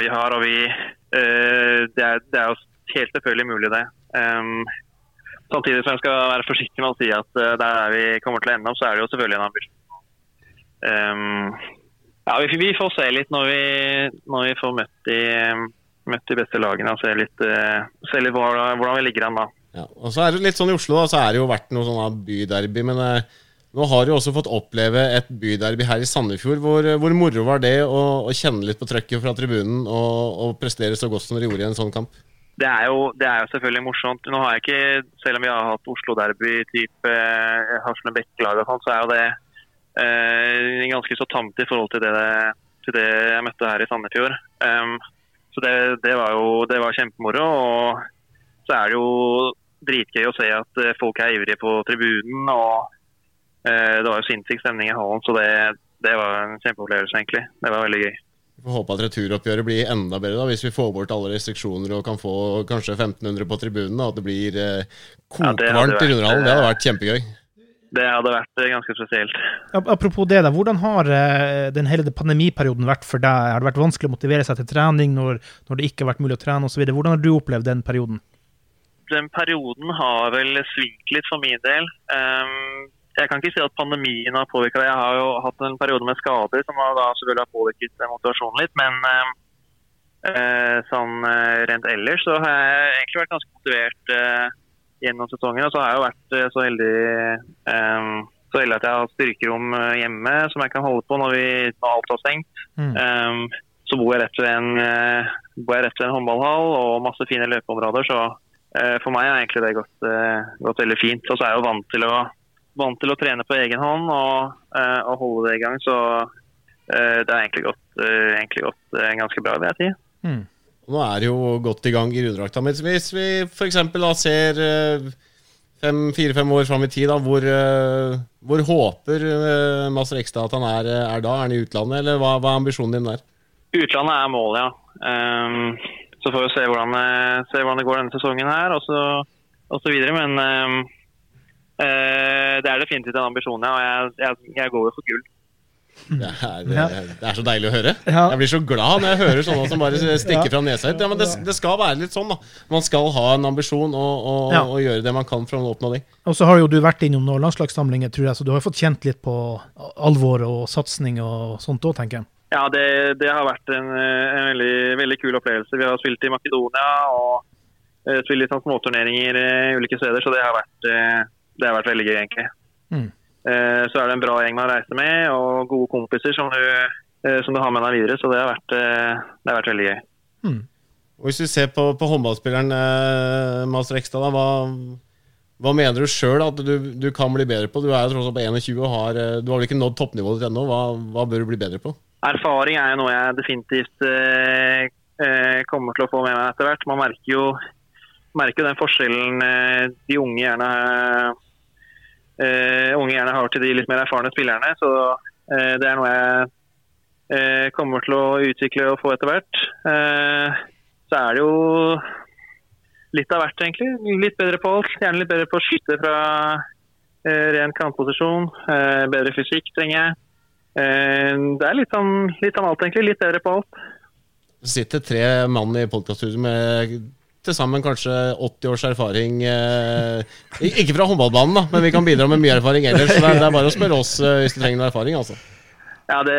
vi har, og vi uh, det, er, det, er, jo helt selvfølgelig mulig, det. Um, samtidig som jeg skal være forsiktig med å si at uh, der vi kommer til å ende opp, så er det jo selvfølgelig en ambisjon. Um, ja, vi, vi, får se litt når vi, når vi får møtt de møtt de beste lagene og se litt, uh, se litt hvordan, hvordan vi ligger an da. Ja, og så er det litt sånn I Oslo da, så er det jo vært noe sånn byderby. Men uh, nå har du også fått oppleve et byderby her i Sandefjord. Hvor, hvor moro var det å, å, kjenne litt på trøkket fra tribunen og, og, prestere så godt som dere gjorde i en sånn kamp? Det er, jo, det er jo selvfølgelig morsomt. Nå har jeg ikke, Selv om vi har hatt Oslo-derby type eh, Harsle Bekke-lag, sånn, så er jo det eh, ganske så tamt i forhold til det, til det jeg møtte her i Sandefjord. Um, så det, det, var jo det var kjempemoro. Og så er det jo dritgøy å se at eh, folk er ivrige på tribunen. og Det var jo sinnssyk stemning i hallen, så det, det var en kjempeopplevelse, egentlig. Det var veldig gøy. Vi får håpe at returoppgjøret blir enda bedre, da, hvis vi får bort alle restriksjoner og kan få kanskje 1500 på tribunen. At det blir eh, kokvarmt ja, i Runderhallen. Det hadde vært kjempegøy. Det hadde vært eh, ganske spesielt. Apropos det, da, hvordan har den hele pandemiperioden vært for deg? Har det vært vanskelig å motivere seg til trening når, når det ikke har vært mulig å trene osv.? Hvordan har du opplevd den perioden? Den perioden har vel svingt litt for min del. Um, jeg kan ikke si at pandemien har påvirka det. Jeg har jo hatt en periode med skader som har selvfølgelig har påvirket motivasjonen litt. Men eh, sånn rent ellers så har jeg egentlig vært ganske motivert. eh, gjennom sesongen. Og så har jeg jo vært eh, så heldig, eh, så heldig at jeg har styrkerom eh, hjemme som jeg kan holde på når, vi, når alt har stengt. Mm. Um, så bor jeg rett ved en, bor jeg rett ved en håndballhall og masse fine løpeområder. Så for meg har egentlig det gått, gått veldig fint. Og så er jeg jo vant til å, vant til å trene på egen hånd og, og holde det i gang. Så det har egentlig gått, egentlig gått ganske bra, vil jeg si. Mm. Nå er det jo godt i gang i rundedrakta. Men hvis vi f.eks. ser eh, fire-fem år fram i tid, da, hvor, eh, hvor håper uh, Master Ekstad at han er, er, da? Er han i utlandet, eller hva, hva, er ambisjonen din der? Utlandet er målet, ja. Um, så får vi se hvordan, se hvordan, det går denne sesongen her, og så, og så videre. Men um, det er definitivt en ambisjon, ja. Og jeg, jeg, jeg går jo for gull. Det er, det, det er, så deilig å høre. Jeg blir så glad når jeg hører sånne som bare stikker fra nesa ut. Ja, men det, det, skal være litt sånn, da. Man skal ha en ambisjon og, og, ja. og gjøre det man kan for å oppnå det. Og så har jo du vært innom noen landslagssamlinger, tror jeg, så du har fått kjent litt på alvor og satsing og sånt òg, tenker jeg. Ja, det, det, har vært en, en veldig, veldig, kul opplevelse. Vi har spilt i Makedonia og uh, spilt litt sånn småturneringer uh, ulike steder, så det har vært, uh, det har vært veldig gøy, egentlig. Mm. Eh, så er det en bra gjeng man reiser med, og gode kompiser som du, eh, som du har med deg videre. Så det har vært, eh, det har vært veldig gøy. Mm. Hvis du ser på, på håndballspilleren Master Ekstad, hva, hva, mener du sjøl at du, du, kan bli bedre på? Du er jo tross alt på 21 og har, du har vel ikke nådd toppnivået ditt ennå. Hva, hva, bør du bli bedre på? Erfaring er jo noe jeg definitivt eh, kommer til å få med meg etter hvert. Man merker jo, merker den forskjellen eh, de unge gjerne uh, unge gjerne har til de litt mer erfarne spillerne. Så uh, det er noe jeg uh, kommer til å utvikle og få etter hvert. så er det jo litt av hvert, egentlig. Litt bedre på alt. Gjerne litt bedre på å skyte fra ren kantposisjon. bedre fysikk trenger jeg. det er litt om, litt om alt, egentlig. Litt bedre på alt. Det sitter tre mann i podkaststudioet med til sammen kanskje 80 års erfaring. Eh, ikke fra håndballbanen, da, men vi kan bidra med mye erfaring ellers. Så det er, det er bare å spørre oss eh, hvis du trenger noe erfaring. altså. Ja, det,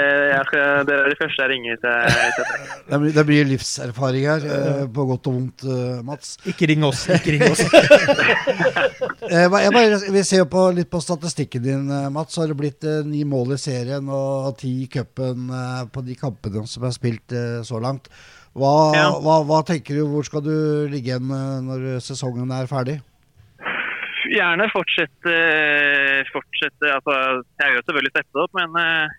skal, det, er det første jeg ringer til. Det blir, det blir livserfaring her, eh, på godt og vondt, eh, Mats. Ikke ring oss. ikke ring oss. [laughs] Eh, jeg bare, vi ser på, litt på statistikken din, Mats. Så har det blitt ni mål i serien og ti i cupen på de kampene som er spilt så langt. Hva, ja. hva, hva, tenker du, hvor skal du ligge igjen eh, når sesongen er ferdig? gjerne fortsette, fortsette altså, Jeg gjør selvfølgelig steppe opp, men eh,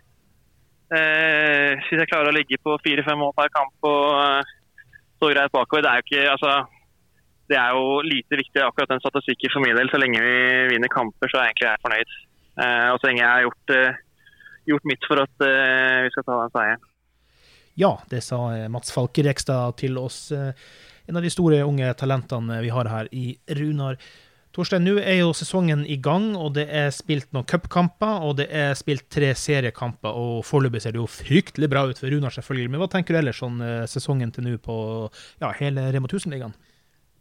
eh, hvis jeg klarer å ligge på fire-fem mål per kamp og så stå greit bakover Det er jo ikke altså, det er jo lite viktig akkurat den statistikken for min del. Så lenge vi vinner kamper, så er jeg egentlig jeg fornøyd. Eh, og så lenge jeg har gjort, eh, gjort mitt for at eh, vi skal ta den seieren. Ja, det sa Mats Falke Rekstad til oss. eh, En av de store unge talentene vi har her i Runar. Torstein, nå er jo sesongen i gang, og det er spilt noen cupkamper, og det er spilt tre seriekamper, og foreløpig ser det jo fryktelig bra ut for Runar, selvfølgelig. Men hva tenker du ellers eh, sesongen til nå på ja, hele Rema 1000-ligaen?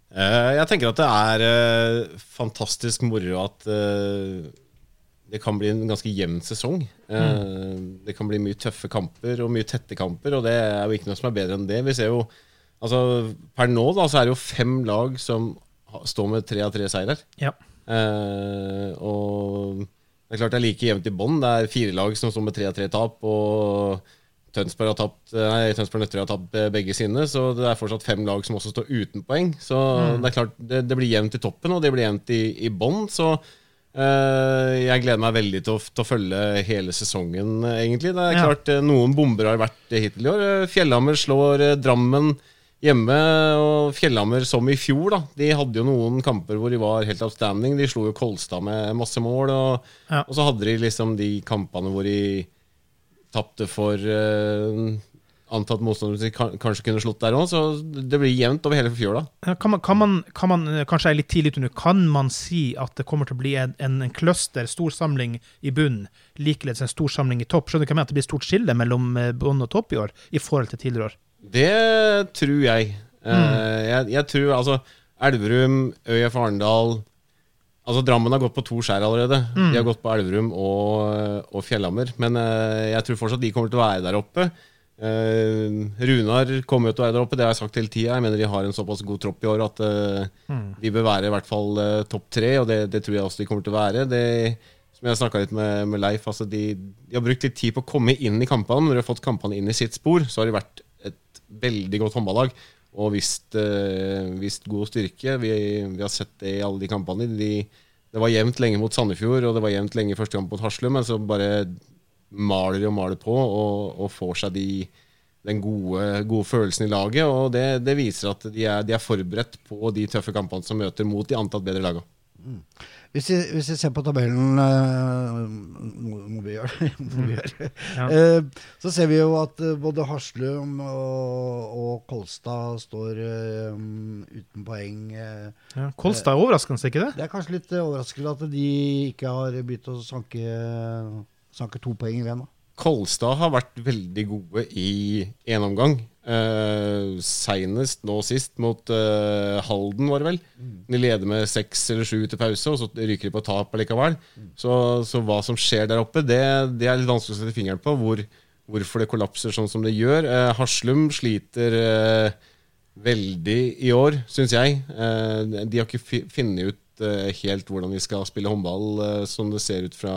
Eh, Jeg tenker at det er eh, fantastisk moro at eh, det kan bli en ganske jevn sesong. Mm. Det kan bli mye tøffe kamper og mye tette kamper, og det er jo ikke noe som er bedre enn det. Vi ser jo, altså Per nå da, så er det jo fem lag som står med tre av tre seirer. Ja. Eh, og det er klart det er like jevnt i bånn. Det er fire lag som står med tre av tre tap. Og Tønsberg har tapt Nei, Tønsberg Nøtterøy har tapt eh, begge sine. Så det er fortsatt fem lag som også står uten poeng. Så det er klart det, det blir jevnt i toppen, og det blir jevnt i, i bånn. Så eh, jeg gleder meg veldig til å, til å følge hele sesongen, eh, egentlig. Det er Ja. klart eh, noen bomber har vært eh, hittil i år. Eh, Fjellhammer slår eh, Drammen hjemme, og Fjellhammer som i fjor, da. De hadde jo noen kamper hvor de var helt outstanding. De slo jo Kolstad med masse mål, og, Ja. og så hadde de liksom de kampene hvor de tapte for eh, antatt motstander som kanskje kunne slått der òg, så det blir jevnt over hele fjøla. Kan man, kan man, kan man eh, kanskje jeg er litt tidlig ute nå, kan man si at det kommer til å bli en, en, cluster, stor samling i bunn, likeledes en stor samling i topp? Skjønner du hva jeg mener? At det blir stort skille mellom eh, bunn og topp i år, i forhold til tidligere år? Det tror jeg. Mm. jeg. Jeg tror altså Elverum, ØIF Arendal Altså Drammen har gått på to skjær allerede. De har gått på Elverum og, og Fjellhammer. Men eh, jeg tror fortsatt de kommer til å være der oppe. Eh, Runar kommer jo til å være der oppe, det har jeg sagt hele tida. Jeg mener de har en såpass god tropp i år at eh, de bør være i hvert fall eh, topp tre, og det, det tror jeg også de kommer til å være. Det, som jeg snakka litt med, med Leif, altså de, de har brukt litt tid på å komme inn i kampene. Når de har fått kampene inn i sitt spor, så har de vært et veldig godt håndballag. Og vist, eh, vist god styrke. Vi, vi har sett det i alle de kampene. De, det var jevnt lenge mot Sandefjord, og det var jevnt lenge første kamp mot Haslum, men så bare maler og maler på og, og får seg de, den gode, gode følelsen i laget. Og det, det viser at de er, de er forberedt på de tøffe kampene som møter mot de antatt bedre lagene. Hvis vi, hvis vi ser på tabellen eh, Må må vi gjøre? [laughs] Må vi gjøre. Ja. Eh, så ser vi jo at eh, både Haslum og, og Kolstad står eh, uten poeng. Ja. Kolstad er overraskende, ikke det? Det er kanskje litt overraskende at de ikke har begynt å sanke, sanke to poeng igjen nå. da. Kolstad har vært veldig gode i én omgang. Uh, Seinest nå sist mot eh, Halden, var det vel. De leder med seks eller sju til pause, og så ryker de på tap allikevel. Så, så hva som skjer der oppe, det, det er litt vanskelig å sette fingeren på. Hvor, hvorfor det kollapser sånn som det gjør. Eh, Haslum sliter eh, veldig i år, syns jeg. Eh, de har ikke funnet ut eh, helt hvordan de skal spille håndball, eh, som det ser ut fra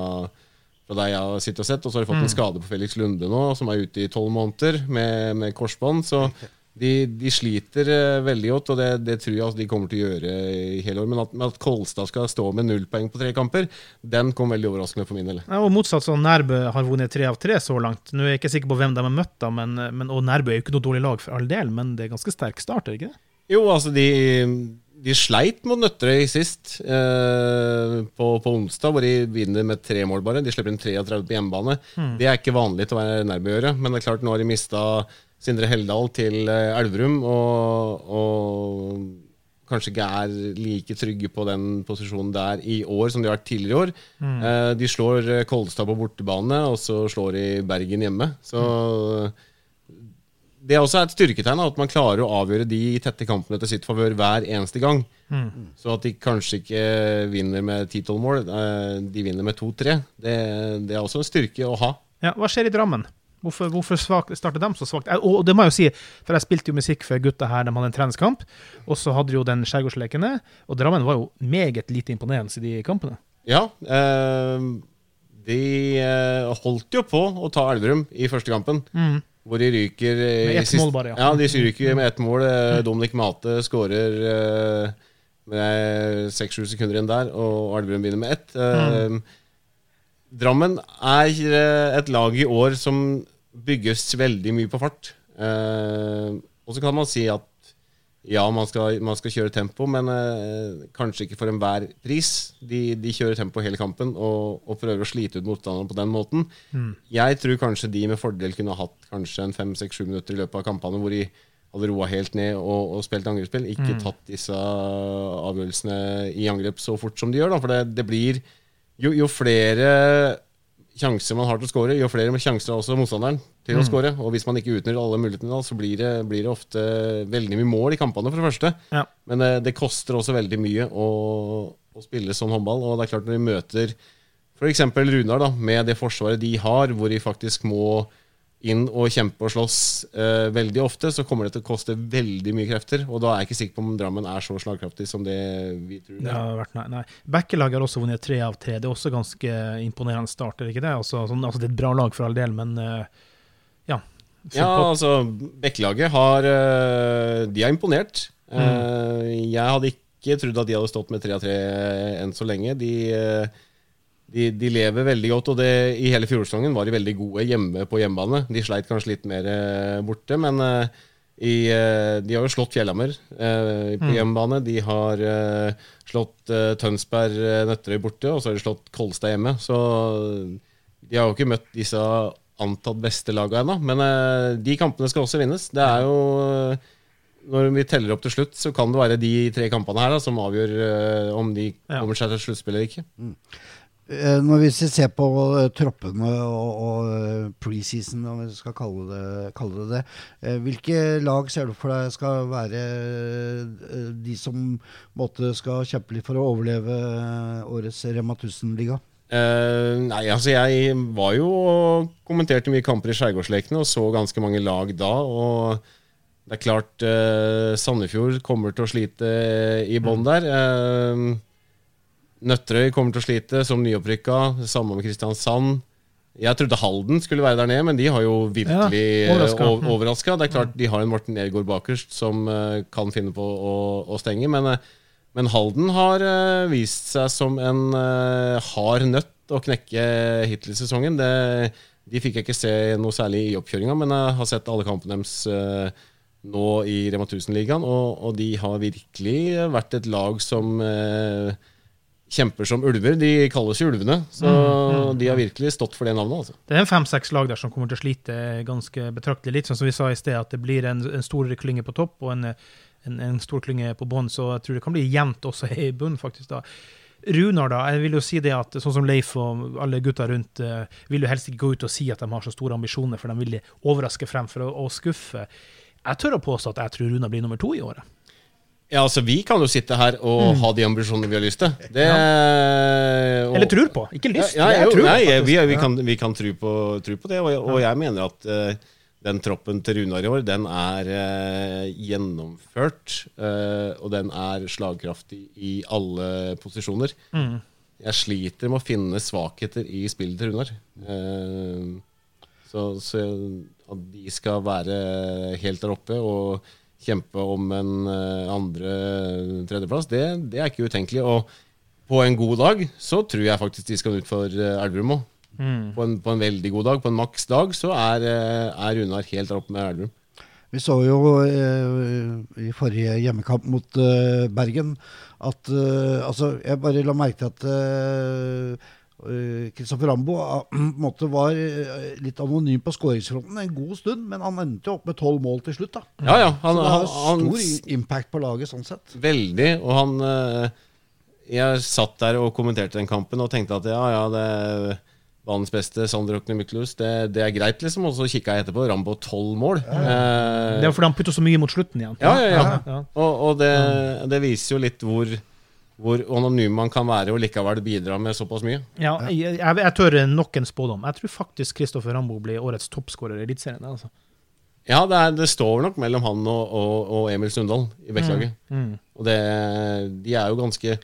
fra der jeg har sittet og sett. Og så har de fått en skade på Felix Lunde nå, som er ute i tolv måneder med, med korsbånd. Så de, de sliter eh, veldig godt, og det, det tror jeg at de kommer til å gjøre i hele år. Men at, at Kolstad skal stå med null poeng på tre kamper, den kom veldig overraskende for min del. Ja, og motsatt, så Nærbø har vunnet tre av tre så langt. Nå er jeg ikke sikker på hvem de har møtt, da, men, men, og Nærbø er jo ikke noe dårlig lag for all del, men det er ganske sterk start, er det ikke det? Jo, altså de, de sleit mot Nøtterøy sist, eh, på, på onsdag, hvor de vinner med tre mål bare. De slipper inn 33 på hjemmebane. Det er ikke vanlig til å være nærme å gjøre, men det er klart nå har de mista Sindre Heldal til eh, Elverum, og, og kanskje ikke er like trygge på den posisjonen der i år som de har vært tidligere i år. Eh, de slår eh, Kolstad på bortebane, og så slår de Bergen hjemme. Så det er også et styrketegn at man klarer å avgjøre de tette kampene til sitt favør hver eneste gang. Så at de kanskje ikke vinner med 10-12 mål, eh, de vinner med 2-3. Det, det er også en styrke å ha. Ja, Hva skjer i Drammen? Hvorfor, hvorfor svak, starter de så svakt? Eh, Og det må jeg jo si, for jeg spilte jo musikk for gutta her, de hadde en treningskamp, og så hadde de jo den Skjærgårdslekene, og Drammen var jo meget lite imponerende i de kampene. Ja, eh, de eh, holdt jo på å ta Elverum i første kampen. Hvor de ryker eh, Med ett mål bare, ja. ja. de ryker med ett mål. Dominic Dominik Mate skårer eh, med seks-sju sekunder igjen der, og Elverum begynner med ett. Mm. Drammen er eh, et lag i år som bygges veldig mye på fart. Eh, og så kan man si at ja, man skal, man skal kjøre tempo, men eh, kanskje ikke for enhver pris. De, de kjører tempo hele kampen og, og prøver å slite ut motstanderen på den måten. Jeg tror kanskje de med fordel kunne hatt kanskje en fem-seks-sju minutter i løpet av kampene hvor de hadde roa helt ned og, og spilt angrepsspill. Ikke tatt disse avgjørelsene i angrep så fort som de gjør. Da, for det, det blir jo, jo flere sjanser man har til å score, jo flere sjanser har også motstanderen til å score. Og hvis man ikke utnytter alle mulighetene, så blir det, blir det ofte veldig mye mål i kampene, for det første. Ja. Men det, det koster også veldig mye å, å spille sånn håndball. Og det er klart når de møter f.eks. Runar, da, med det forsvaret de har, hvor de faktisk må inn og kjempe og slåss eh, veldig ofte, så kommer det til å koste veldig mye krefter. Og da er jeg ikke sikker på om Drammen er så slagkraftig som det vi tror. Det har vært, nei, nei. Bekkelaget har også vunnet tre av tre. Det er også ganske imponerende start, er det ikke det? Altså, sånn, altså, det er et bra lag for all del, men eh, ja. Altså, Bekkelaget har eh, De har imponert. Mm. Jeg hadde ikke trodd at de hadde stått med tre av tre enn så lenge. De, eh, de, de lever veldig godt, og det, i hele fjorårssesongen var de veldig gode hjemme på hjemmebane. De sleit kanskje litt mer eh, borte, men eh, i, eh, de har jo slått Fjellhammer eh, på hjemmebane. De har eh, slått eh, Tønsberg eh, Nøtterøy borte, og så har de slått Kolstad hjemme. Så de har jo ikke møtt disse antatt beste laga ennå, men eh, de kampene skal også vinnes. Det er jo eh, Når vi teller opp til slutt, så kan det være de tre kampene her da, som avgjør eh, om de kommer seg til sluttspill eller ikke. Mm. Når vi ser på troppene og, og preseason, om vi skal kalle det kalle det, det hvilke lag ser du for deg skal være de som måtte skal kjempe litt for å overleve årets Rema 1000-liga? Eh, nei, altså jeg var jo og kommenterte mye kamper i Skjærgårdslekene og så ganske mange lag da. Og det er klart uh, Sandefjord kommer til å slite i bånn der. Uh, Nøtterøy kommer til å slite som nyopprykka. Samme med Kristiansand. Jeg trodde Halden skulle være der nede, men de har jo virkelig Ja, overraska. Det er klart de har en Morten Nergård bakerst som kan finne på å, å stenge, men, eh, men Halden har eh, vist seg som en eh, hard nøtt å knekke hittil i sesongen. Det, de fikk jeg ikke se noe særlig i oppkjøringa, men jeg har sett alle kampene deres eh, nå i Rema 1000-ligaen, og, og de har virkelig vært et lag som eh, kjemper som ulver. De kalles jo Ulvene, så de har virkelig stått for det navnet. altså. Det er en fem-seks lag der som kommer til å slite ganske betraktelig. Litt sånn som vi sa i sted, at det blir en, en stor klynge på topp og en, en, en stor klynge på bånn, så jeg tror det kan bli jevnt også i bunnen, faktisk. da. Runar, da. Jeg vil jo si det at sånn som Leif og alle gutta rundt eh, vil jo helst ikke gå ut og si at de har så store ambisjoner, for de vil overraske fremfor å, å skuffe. Jeg tør å påstå at jeg tror Runar blir nummer to i året. Ja, altså Vi kan jo sitte her og ha de ambisjonene vi har lyst til. Det, ja. Eller tror på, ikke lyst. Ja, ja, jo, tror nei, vi, vi kan, vi kan tro, på, tro på det, og, og jeg mener at eh, den troppen til Runar i år, den er eh, gjennomført. eh, og den er slagkraftig i alle posisjoner. Mm. Jeg sliter med å finne svakheter i spillet til Runar. Eh, så, så at de skal være helt der oppe og kjempe om en eh, andre-tredjeplass, det, det er ikke utenkelig. Og på en god dag så tror jeg faktisk de skal ut for eh, Elverum òg. Mm. På, en- på en veldig god dag, på en maks dag, så er, eh, er Runar helt der oppe med Elverum. Vi så jo eh, i forrige hjemmekamp mot eh, Bergen at eh, Altså, jeg bare la merke til at eh, eh, Kristoffer Rambo ah, [clears throat] måte var eh, litt anonym på skåringsfronten en god stund, men han endte jo opp med tolv mål til slutt. da. Ja, ja. Han, Så det har han, stor han, impact på laget sånn sett. Veldig. Og han eh, Jeg satt der og kommenterte den kampen og tenkte at ja, ja, det banens beste, Sander Okne Myklus, det, det er greit, liksom. Og så kikka jeg etterpå, Rambo tolv mål. Det Eh, er fordi han putter så mye mot slutten igjen. ja, ja, ja. Ja. Og, og det, det viser jo litt hvor, hvor anonym man kan være og likevel bidra med såpass mye. Ja, jeg, jeg, jeg tør nok en spådom. Jeg tror faktisk Kristoffer Rambo blir årets toppskårer i Eliteserien. Altså. Ja, det, er, det står nok mellom han og, og, og Emil Sundal i Bekkelaget. Mm. Og det, de er jo ganske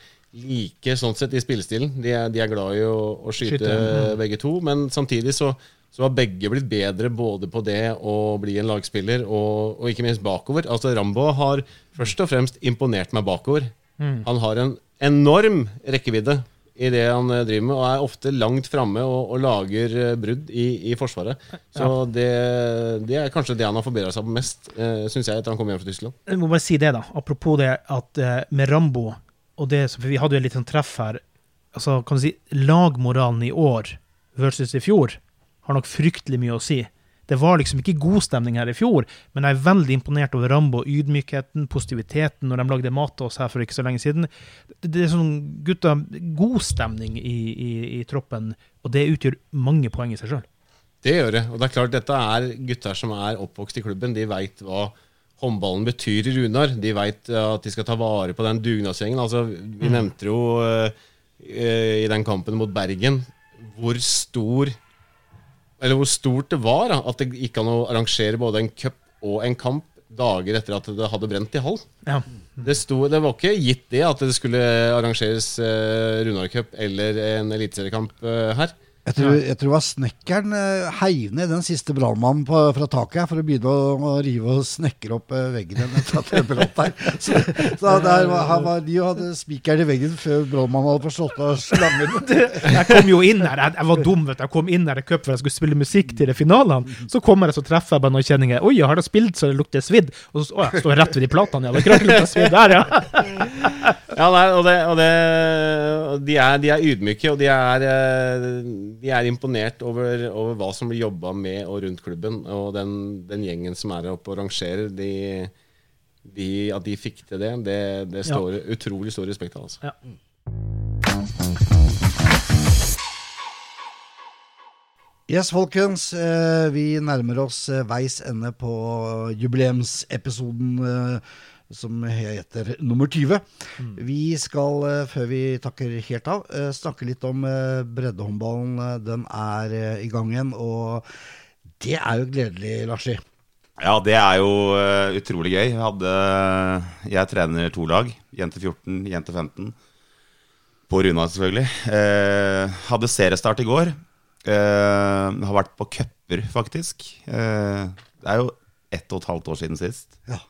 like sånn sett i spillestilen. De er, de er glad i å, å skyte, Skyte, begge to, men samtidig så, så har begge blitt bedre både på det å bli en lagspiller og, og ikke minst bakover. Altså Rambo har først og fremst imponert meg bakover. Mm. Han har en enorm rekkevidde i det han eh, driver med, og er ofte langt framme og, og lager eh, brudd i, i Forsvaret. Så det, det er kanskje det han har forbedra seg på mest, uh, syns jeg, etter han kom hjem fra Tyskland. Jeg må bare si det, da. Apropos det at eh, med Rambo og det, for Vi hadde jo et litt treff her. altså kan du si, Lagmoralen i år versus i fjor har nok fryktelig mye å si. Det var liksom ikke god stemning her i fjor, men jeg er veldig imponert over Rambo. Ydmykheten, positiviteten når de lagde mat til oss her for ikke så lenge siden. Det er sånn, gutta, god stemning i, i, i troppen, og det utgjør mange poeng i seg sjøl. Det gjør det. Og det er klart, dette er gutter som er oppvokst i klubben. De veit hva håndballen betyr i Runar. De veit at de skal ta vare på den dugnadsgjengen. Altså, vi nevnte jo eh, eh, i den kampen mot Bergen hvor stor Eller hvor stort det var da, at det gikk an å arrangere både en cup og en kamp dager etter at det hadde brent i halv. Ja. Det, sto, det var ikke gitt det at det skulle arrangeres uh, Runar Cup eller en eliteseriekamp uh, her. Jeg tror, jeg tror det var snekkeren eh, heiv ned den siste brannmannen fra taket her for å begynne å, å rive og snekre opp eh, veggen igjen etter at det brant. [laughs] Så, så der var, han var, de hadde spikeren i veggen før brannmannen hadde forstått å av slangen. [laughs] Jeg kom jo inn her, jeg, jeg var dum, vet du. Jeg kom inn her i cup for jeg skulle spille musikk til de finalene. Så kommer jeg, så treffer jeg bare noen kjenninger. Oi, jeg har da spilt så det lukter svidd? Og så å, jeg står rett ved de platene, ja. Det klart det lukter svidd der, ja. [laughs] Ja, nei, og, det, og, det, de, er, de er ydmyke, og de er, de er imponert over, over hva som blir jobba med og rundt klubben. Og den, den gjengen som er oppe og rangerer, de, de, at de fikk til det, det, det står utrolig stor respekt av. Altså. Ja. Yes, folkens. eh, Vi nærmer oss eh, veis ende på jubileumsepisoden eh, som heter nummer 20. Vi skal, eh, før vi takker helt av, eh, snakke litt om eh, breddehåndballen. Eh, Den er i gang igjen, og det er jo gledelig, Larsi. Ja, det er jo utrolig gøy. Jeg, hadde, jeg trener to lag. Jente 14, jente 15. På Runa, selvfølgelig. Eh, hadde seriestart i går. Eh, har vært på cuper, faktisk. Eh, det er jo ett og et halvt år siden sist. Ja.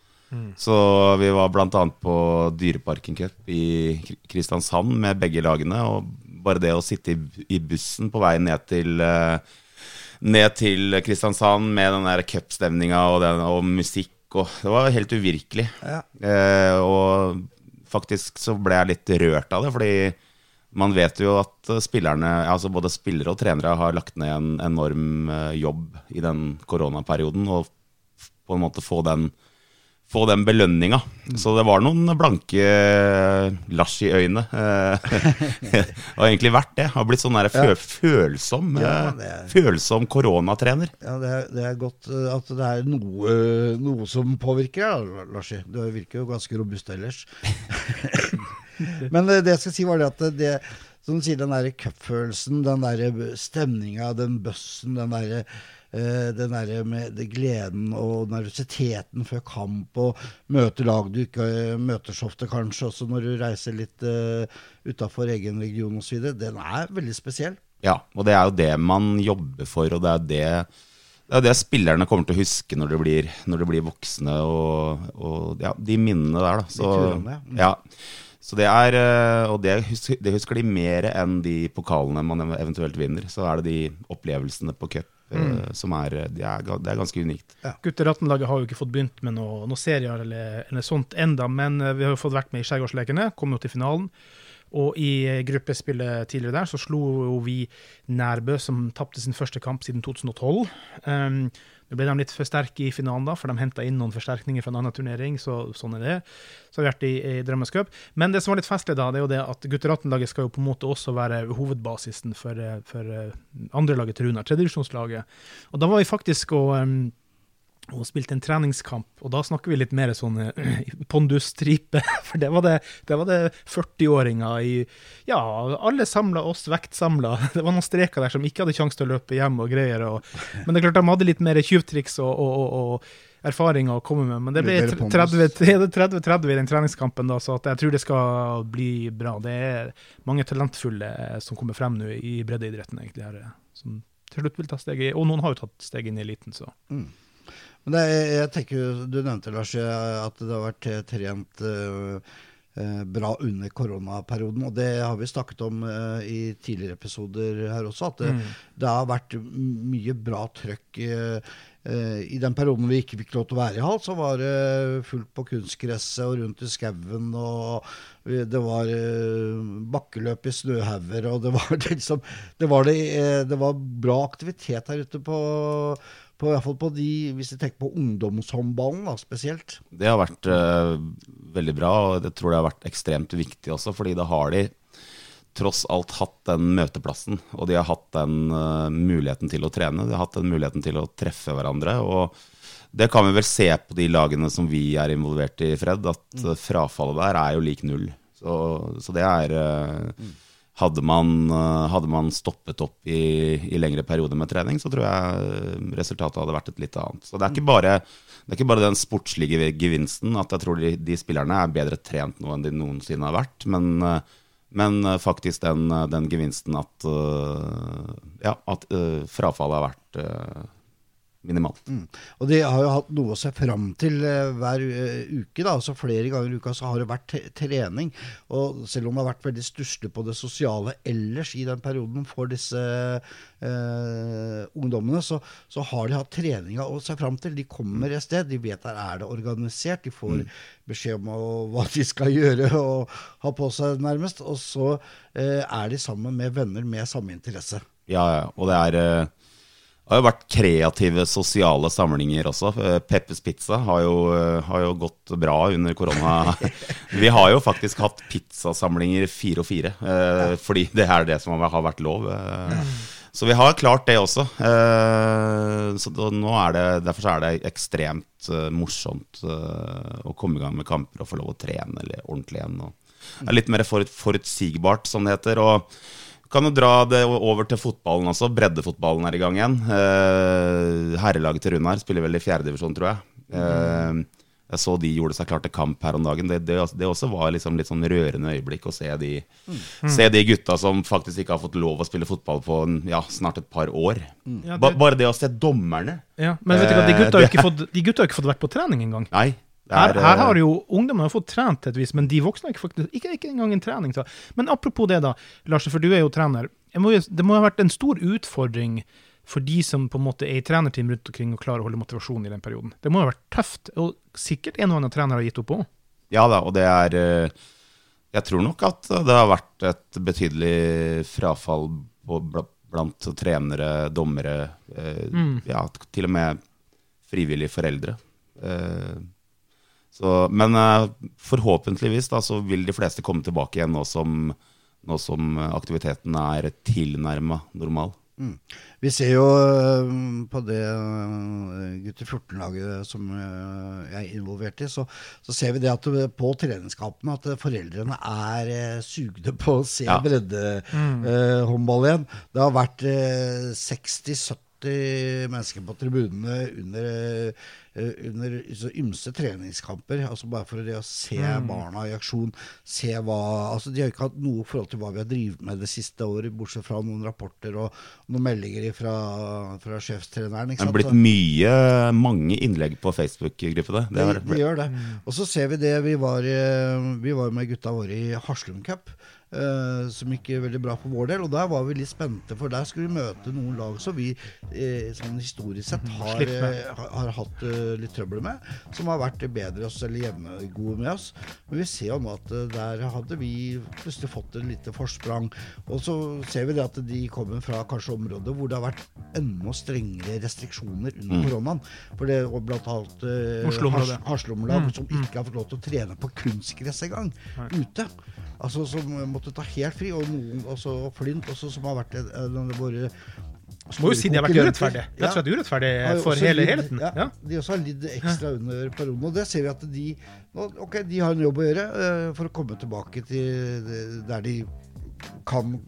Så vi var bl.a. på Dyreparken Cup i Kristiansand med begge lagene. Og bare det å sitte i, bussen på vei ned til eh, ned til Kristiansand med den der cupstemninga og, den- og musikk og Det var helt uvirkelig. Ja. Eh, og faktisk så ble jeg litt rørt av det, fordi man vet jo at spillerne, altså både spillere og trenere har lagt ned en enorm eh, jobb i den koronaperioden, og på en måte få den få den belønninga. Så det var noen blanke lasj i øynene. [laughs] det har egentlig vært det. Har blitt sånn der fø følsom Ja, eh, Følsom koronatrener. Ja, det er, det er godt eh, at det er noe, noe som påvirker deg, Larsi. Du virker jo ganske robust ellers. [laughs] Men eh, det jeg skal si, var det at det, som du sier, den derre cupfølelsen, den derre stemninga, den bøssen, den derre eh, den der med det gleden og nervøsiteten før kamp, og møte lag du ikke eh, møter så ofte, kanskje, også når du reiser litt uh, utafor egen region osv., den er veldig spesiell. Ja, og det er jo det man jobber for, og det er det, det, er det spillerne kommer til å huske når de blir, når de blir voksne, og, og ja, de minnene der, da. Så, turene, ja. Mm. ja. Så det er, eh, og det husker, det husker de mer enn de pokalene man eventuelt vinner. Så er det de opplevelsene på cup eh, Mm. som er, det er, det er ganske unikt. Gutter 18-laget har jo ikke fått begynt med noen noe serier eller, eller sånt enda, men eh, vi har jo fått vært med i Skjærgårdslekene, kom jo til finalen. Og i eh, gruppespillet tidligere der så slo jo vi Nærbø, som tapte sin første kamp siden 2012. Um, nå ble de litt for sterke i finalen, da, for de henta inn noen forsterkninger fra en annen turnering. så sånn er det. Så har vi vært i, i. Men det som var litt festlig, da, det er jo det at gutter 18-laget skal jo på en måte også være hovedbasisen for, eh, for eh, andrelaget til Runar, tredjedivisjonslaget. Og da var vi faktisk og um, og spilte en treningskamp, og da snakker vi litt mer sånn eh, [clears throat] pondusstripe. [laughs] For det var det, det, det 40-åringer i Ja, alle samla oss, vektsamla. [laughs] Det var noen streker der som ikke hadde sjanse til å løpe hjem og greier. Og, men det er klart de hadde litt mer tjuvtriks og, og, og, erfaringer å komme med. Men det ble Litt mer pondus. 30-30 i den treningskampen, da, så jeg tror det skal bli bra. Det er mange talentfulle som kommer frem nå i breddeidretten, egentlig, her, som til slutt vil ta steget. Og noen har jo tatt steg inn i eliten, så. Men er- jeg tenker, jo- Du nevnte Lars, at det har vært trent eh, eh, bra under koronaperioden. Og det har vi snakket om uh, i tidligere episoder her også, at det, det har vært mye bra trøkk. Uh, I den perioden vi ikke fikk lov til å være i hall, så var det fullt på kunstgresset og rundt i skauen. og Det var bakkeløp i snøhauger, og det var [laughs] liksom det var, det, det var bra aktivitet her ute på på, i hvert fall på de, Hvis du tenker på ungdomshåndballen da, spesielt. Det har vært uh, veldig bra, og jeg tror det har vært ekstremt viktig også, fordi da har de tross alt hatt den møteplassen, og de har hatt den uh, muligheten til å trene. De har hatt den muligheten til å treffe hverandre. og det kan vi vel se på de lagene som vi er involvert i, Fred, at eh, frafallet der er jo lik null. Så, så det er eh, hadde man, eh, hadde man stoppet opp i, i lengre perioder med trening, så tror jeg eh, resultatet hadde vært et litt annet. Så det er ikke bare, det er ikke bare den sportslige gevinsten, at jeg tror de, de spillerne er bedre trent nå enn de noensinne har vært, men, eh, men faktisk den, den gevinsten at, ja, at frafallet har vært eh, Mm. Og de har jo hatt noe å se fram til eh, hver eh, uke. da, altså Flere ganger i uka så har det vært trening. Og selv om det har vært veldig stusslig på det sosiale ellers i den perioden for disse eh, ungdommene, så, så har de hatt treninga å se fram til. De kommer et sted, de vet der er det organisert. De får beskjed om hva de skal gjøre og ha på seg, nærmest. Og så eh, er de sammen med venner med samme interesse. Ja, ja, og det er eh, det har jo vært kreative sosiale samlinger også. Eh, Peppes Pizza har jo, eh, har jo gått bra under korona. [laughs] Vi har jo faktisk hatt pizzasamlinger fire og fire, eh, fordi det er det som har vært lov. Så vi har klart det også. Eh, Så er det, derfor så er det ekstremt morsomt å komme i gang med kamper og få lov å trene ordentlig igjen. og Det er litt mer forut, forutsigbart, som det heter. og kan jo dra det over til fotballen også. Breddefotballen er i gang igjen. Eh, herrelaget til Runar spiller vel i fjerdedivisjon, tror jeg. Eh, jeg så de gjorde seg klar til kamp her om dagen. Det, det, det også var liksom litt sånn rørende øyeblikk å se de, se de gutta som faktisk ikke har fått lov å spille fotball på ja, snart et par år. Ja, Ba, bare det å se dommerne ja. Men vet du hva, de gutta har Eh, ikke fått, de gutta har ikke fått vært på trening engang. Nei. Her, er, her eh, har jo ungdommene fått trent til et vis, men de voksne har ikke, faktisk, ikke, ikke engang en trening. Så. Men apropos det, da, Lars, for du er jo trener. Må det må ha vært en stor utfordring for de som på en måte er i trenerteam rundt omkring og klarer å holde motivasjonen i den perioden. Det må ha vært tøft, og sikkert en og annen trener har gitt opp òg. Ja da, og det er eh, Jeg tror nok at det har vært et betydelig frafall blant trenere, dommere, mm. ja, til og med frivillige foreldre. Eh, så, men eh, forhåpentligvis da, så vil de fleste komme tilbake igjen nå som, nå som aktiviteten er tilnærma normal. Vi ser jo øh, på det gutter 14-laget som jeg er involvert i, så, så ser vi det at på treningskampene at foreldrene er sugne sugde på å se Ja. breddehåndball igjen. Det har vært øh, 60-70 mennesker på tribunene under, under så ymse treningskamper. altså Bare for det å se barna i aksjon. Se hva, altså De har ikke hatt noe forhold til hva vi har drevet med det siste året, bortsett fra noen rapporter og noen meldinger fra, fra sjefstreneren. Det er blitt mye, mange innlegg på Facebook-gruppene. Det det, det, gjør det. Og så ser vi det. Vi var, eh, vi var med gutta våre i Haslum Cup. Eh, som gikk veldig bra for vår del. Og der var vi litt spente, for der skulle vi møte noen lag som vi eh, sånn historisk sett har, Slitt eh, har, har hatt uh, litt trøbbel med. Som har vært bedre oss eller jevngode med oss. Men vi ser jo nå at uh, der hadde vi plutselig fått et lite forsprang. Og så ser vi det at de kommer fra kanskje områder hvor det har vært enda strengere restriksjoner under koronaen. For det var blant annet uh, Haslum-lag mm. Som ikke har fått lov til å trene på kunstgress engang. Ute. Altså Som måtte ta helt fri. Og noen også Flint også, som har vært en en av våre Må jo si de har vært urettferdige. urettferdig. Rett og slett urettferdige for hele lidd- helheten. Ja, Ja. De også har lidd ekstra under perioden. Og det ser vi at de Ok, de har en jobb å gjøre eh, for å komme tilbake til der de kan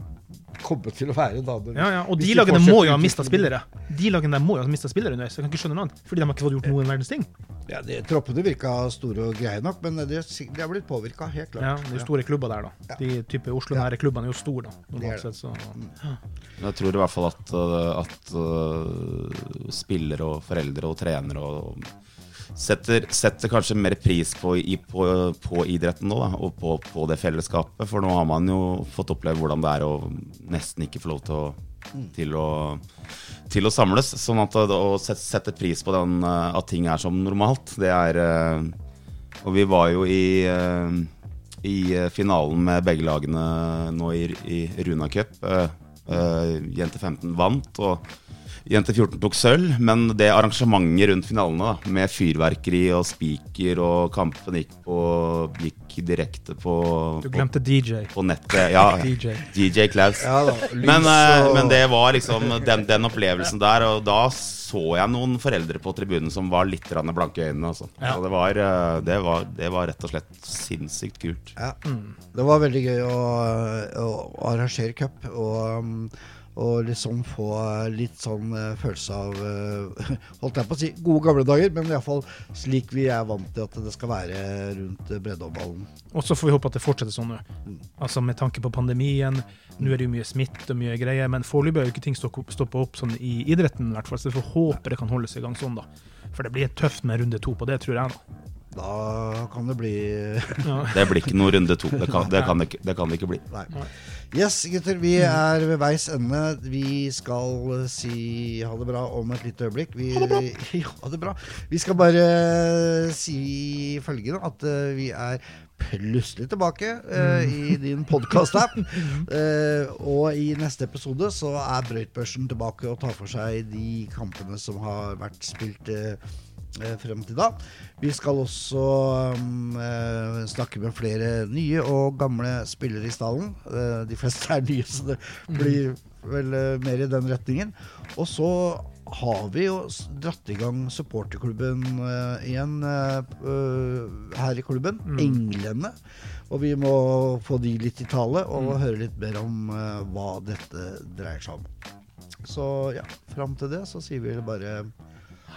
komme til å være. Da, når- Ja, ja. Og de lagene må jo ha mista spillere. De lagene der må jo ha mista spillere underveis. Jeg kan ikke skjønne noe annet. Fordi de har ikke fått gjort noen verdens ting. Ja, de, Troppene virka store og greie nok, men de, de har blitt påvirka, helt klart. Ja, det er store klubber der, da. De type Oslo-nære klubbene er jo store, da. Normalt sett, så Jeg tror i hvert fall at, uh, at uh, spillere og foreldre og trenere og setter, setter kanskje mer pris på, i, på, på idretten nå, da, og på, på det fellesskapet. For nå har man jo fått oppleve hvordan det er å nesten ikke få lov til å, til å, til å samles. Sånn at å, sette, pris på den, eh, at ting er som normalt, det er eh, Og vi var jo i eh, i finalen med begge lagene nå i, i Runa Cup. Uh, uh, Jente 15 vant, og Jente 14 tok sølv. Men det arrangementet rundt finalene, da, med fyrverkeri og spiker, og kampen gikk, på, gikk direkte på, Du glemte DJ. på, på nettet. Ja, [laughs] DJ. DJ Klaus. Ja da, Men, eh, og- men det var liksom den, den opplevelsen der, og da så jeg noen foreldre på tribunen som var litt blanke i øynene. Altså. Ja. Det var, eh, det, var, det var rett og slett sinnssykt kult. Ja. Det var veldig gøy å, å arrangere cup og, um, og liksom få litt sånn eh, følelse av eh, [laughs] Holdt jeg på å si gode gamle dager, men iallfall slik vi er vant til at det skal være rundt eh, breddeoppballen. Og så får vi håpe at det fortsetter sånn nå. Altså Med tanke på pandemien. Nå er det jo mye smitte og mye greier, men foreløpig har jo ikke ting stoppa stoppa opp sånn i idretten, i hvert fall. Så vi får håpe det kan holdes i gang sånn, da. For det blir tøft med runde to på det, tror jeg, da. Da kan det bli Ja. [laughs] Det blir ikke noe runde to. Det kan det, kan det, ikke, det, kan det ikke bli. Nei. Yes, gutter. Vi er ved veis ende. Vi skal eh, si ha det bra om et lite øyeblikk. Vi, ha det bra. [laughs] ha det bra. Vi skal bare eh, si følgende at eh, vi er plutselig tilbake uh, i din podkast-app. Uh, [laughs] og i neste episode så er Brøytbørsen tilbake og tar for seg de kampene som har vært spilt eh, eh, frem til da. Vi skal også um, eh, snakke med flere nye og gamle spillere i stallen. Uh, de fleste er nye, så det blir vel uh, mer i den retningen. Og så har vi jo dratt i gang supporterklubben uh, igjen eh, her i klubben. Englene. Og vi må få de litt i tale og høre litt mer om eh, hva dette dreier seg om. Så ja, fram til det så sier vi bare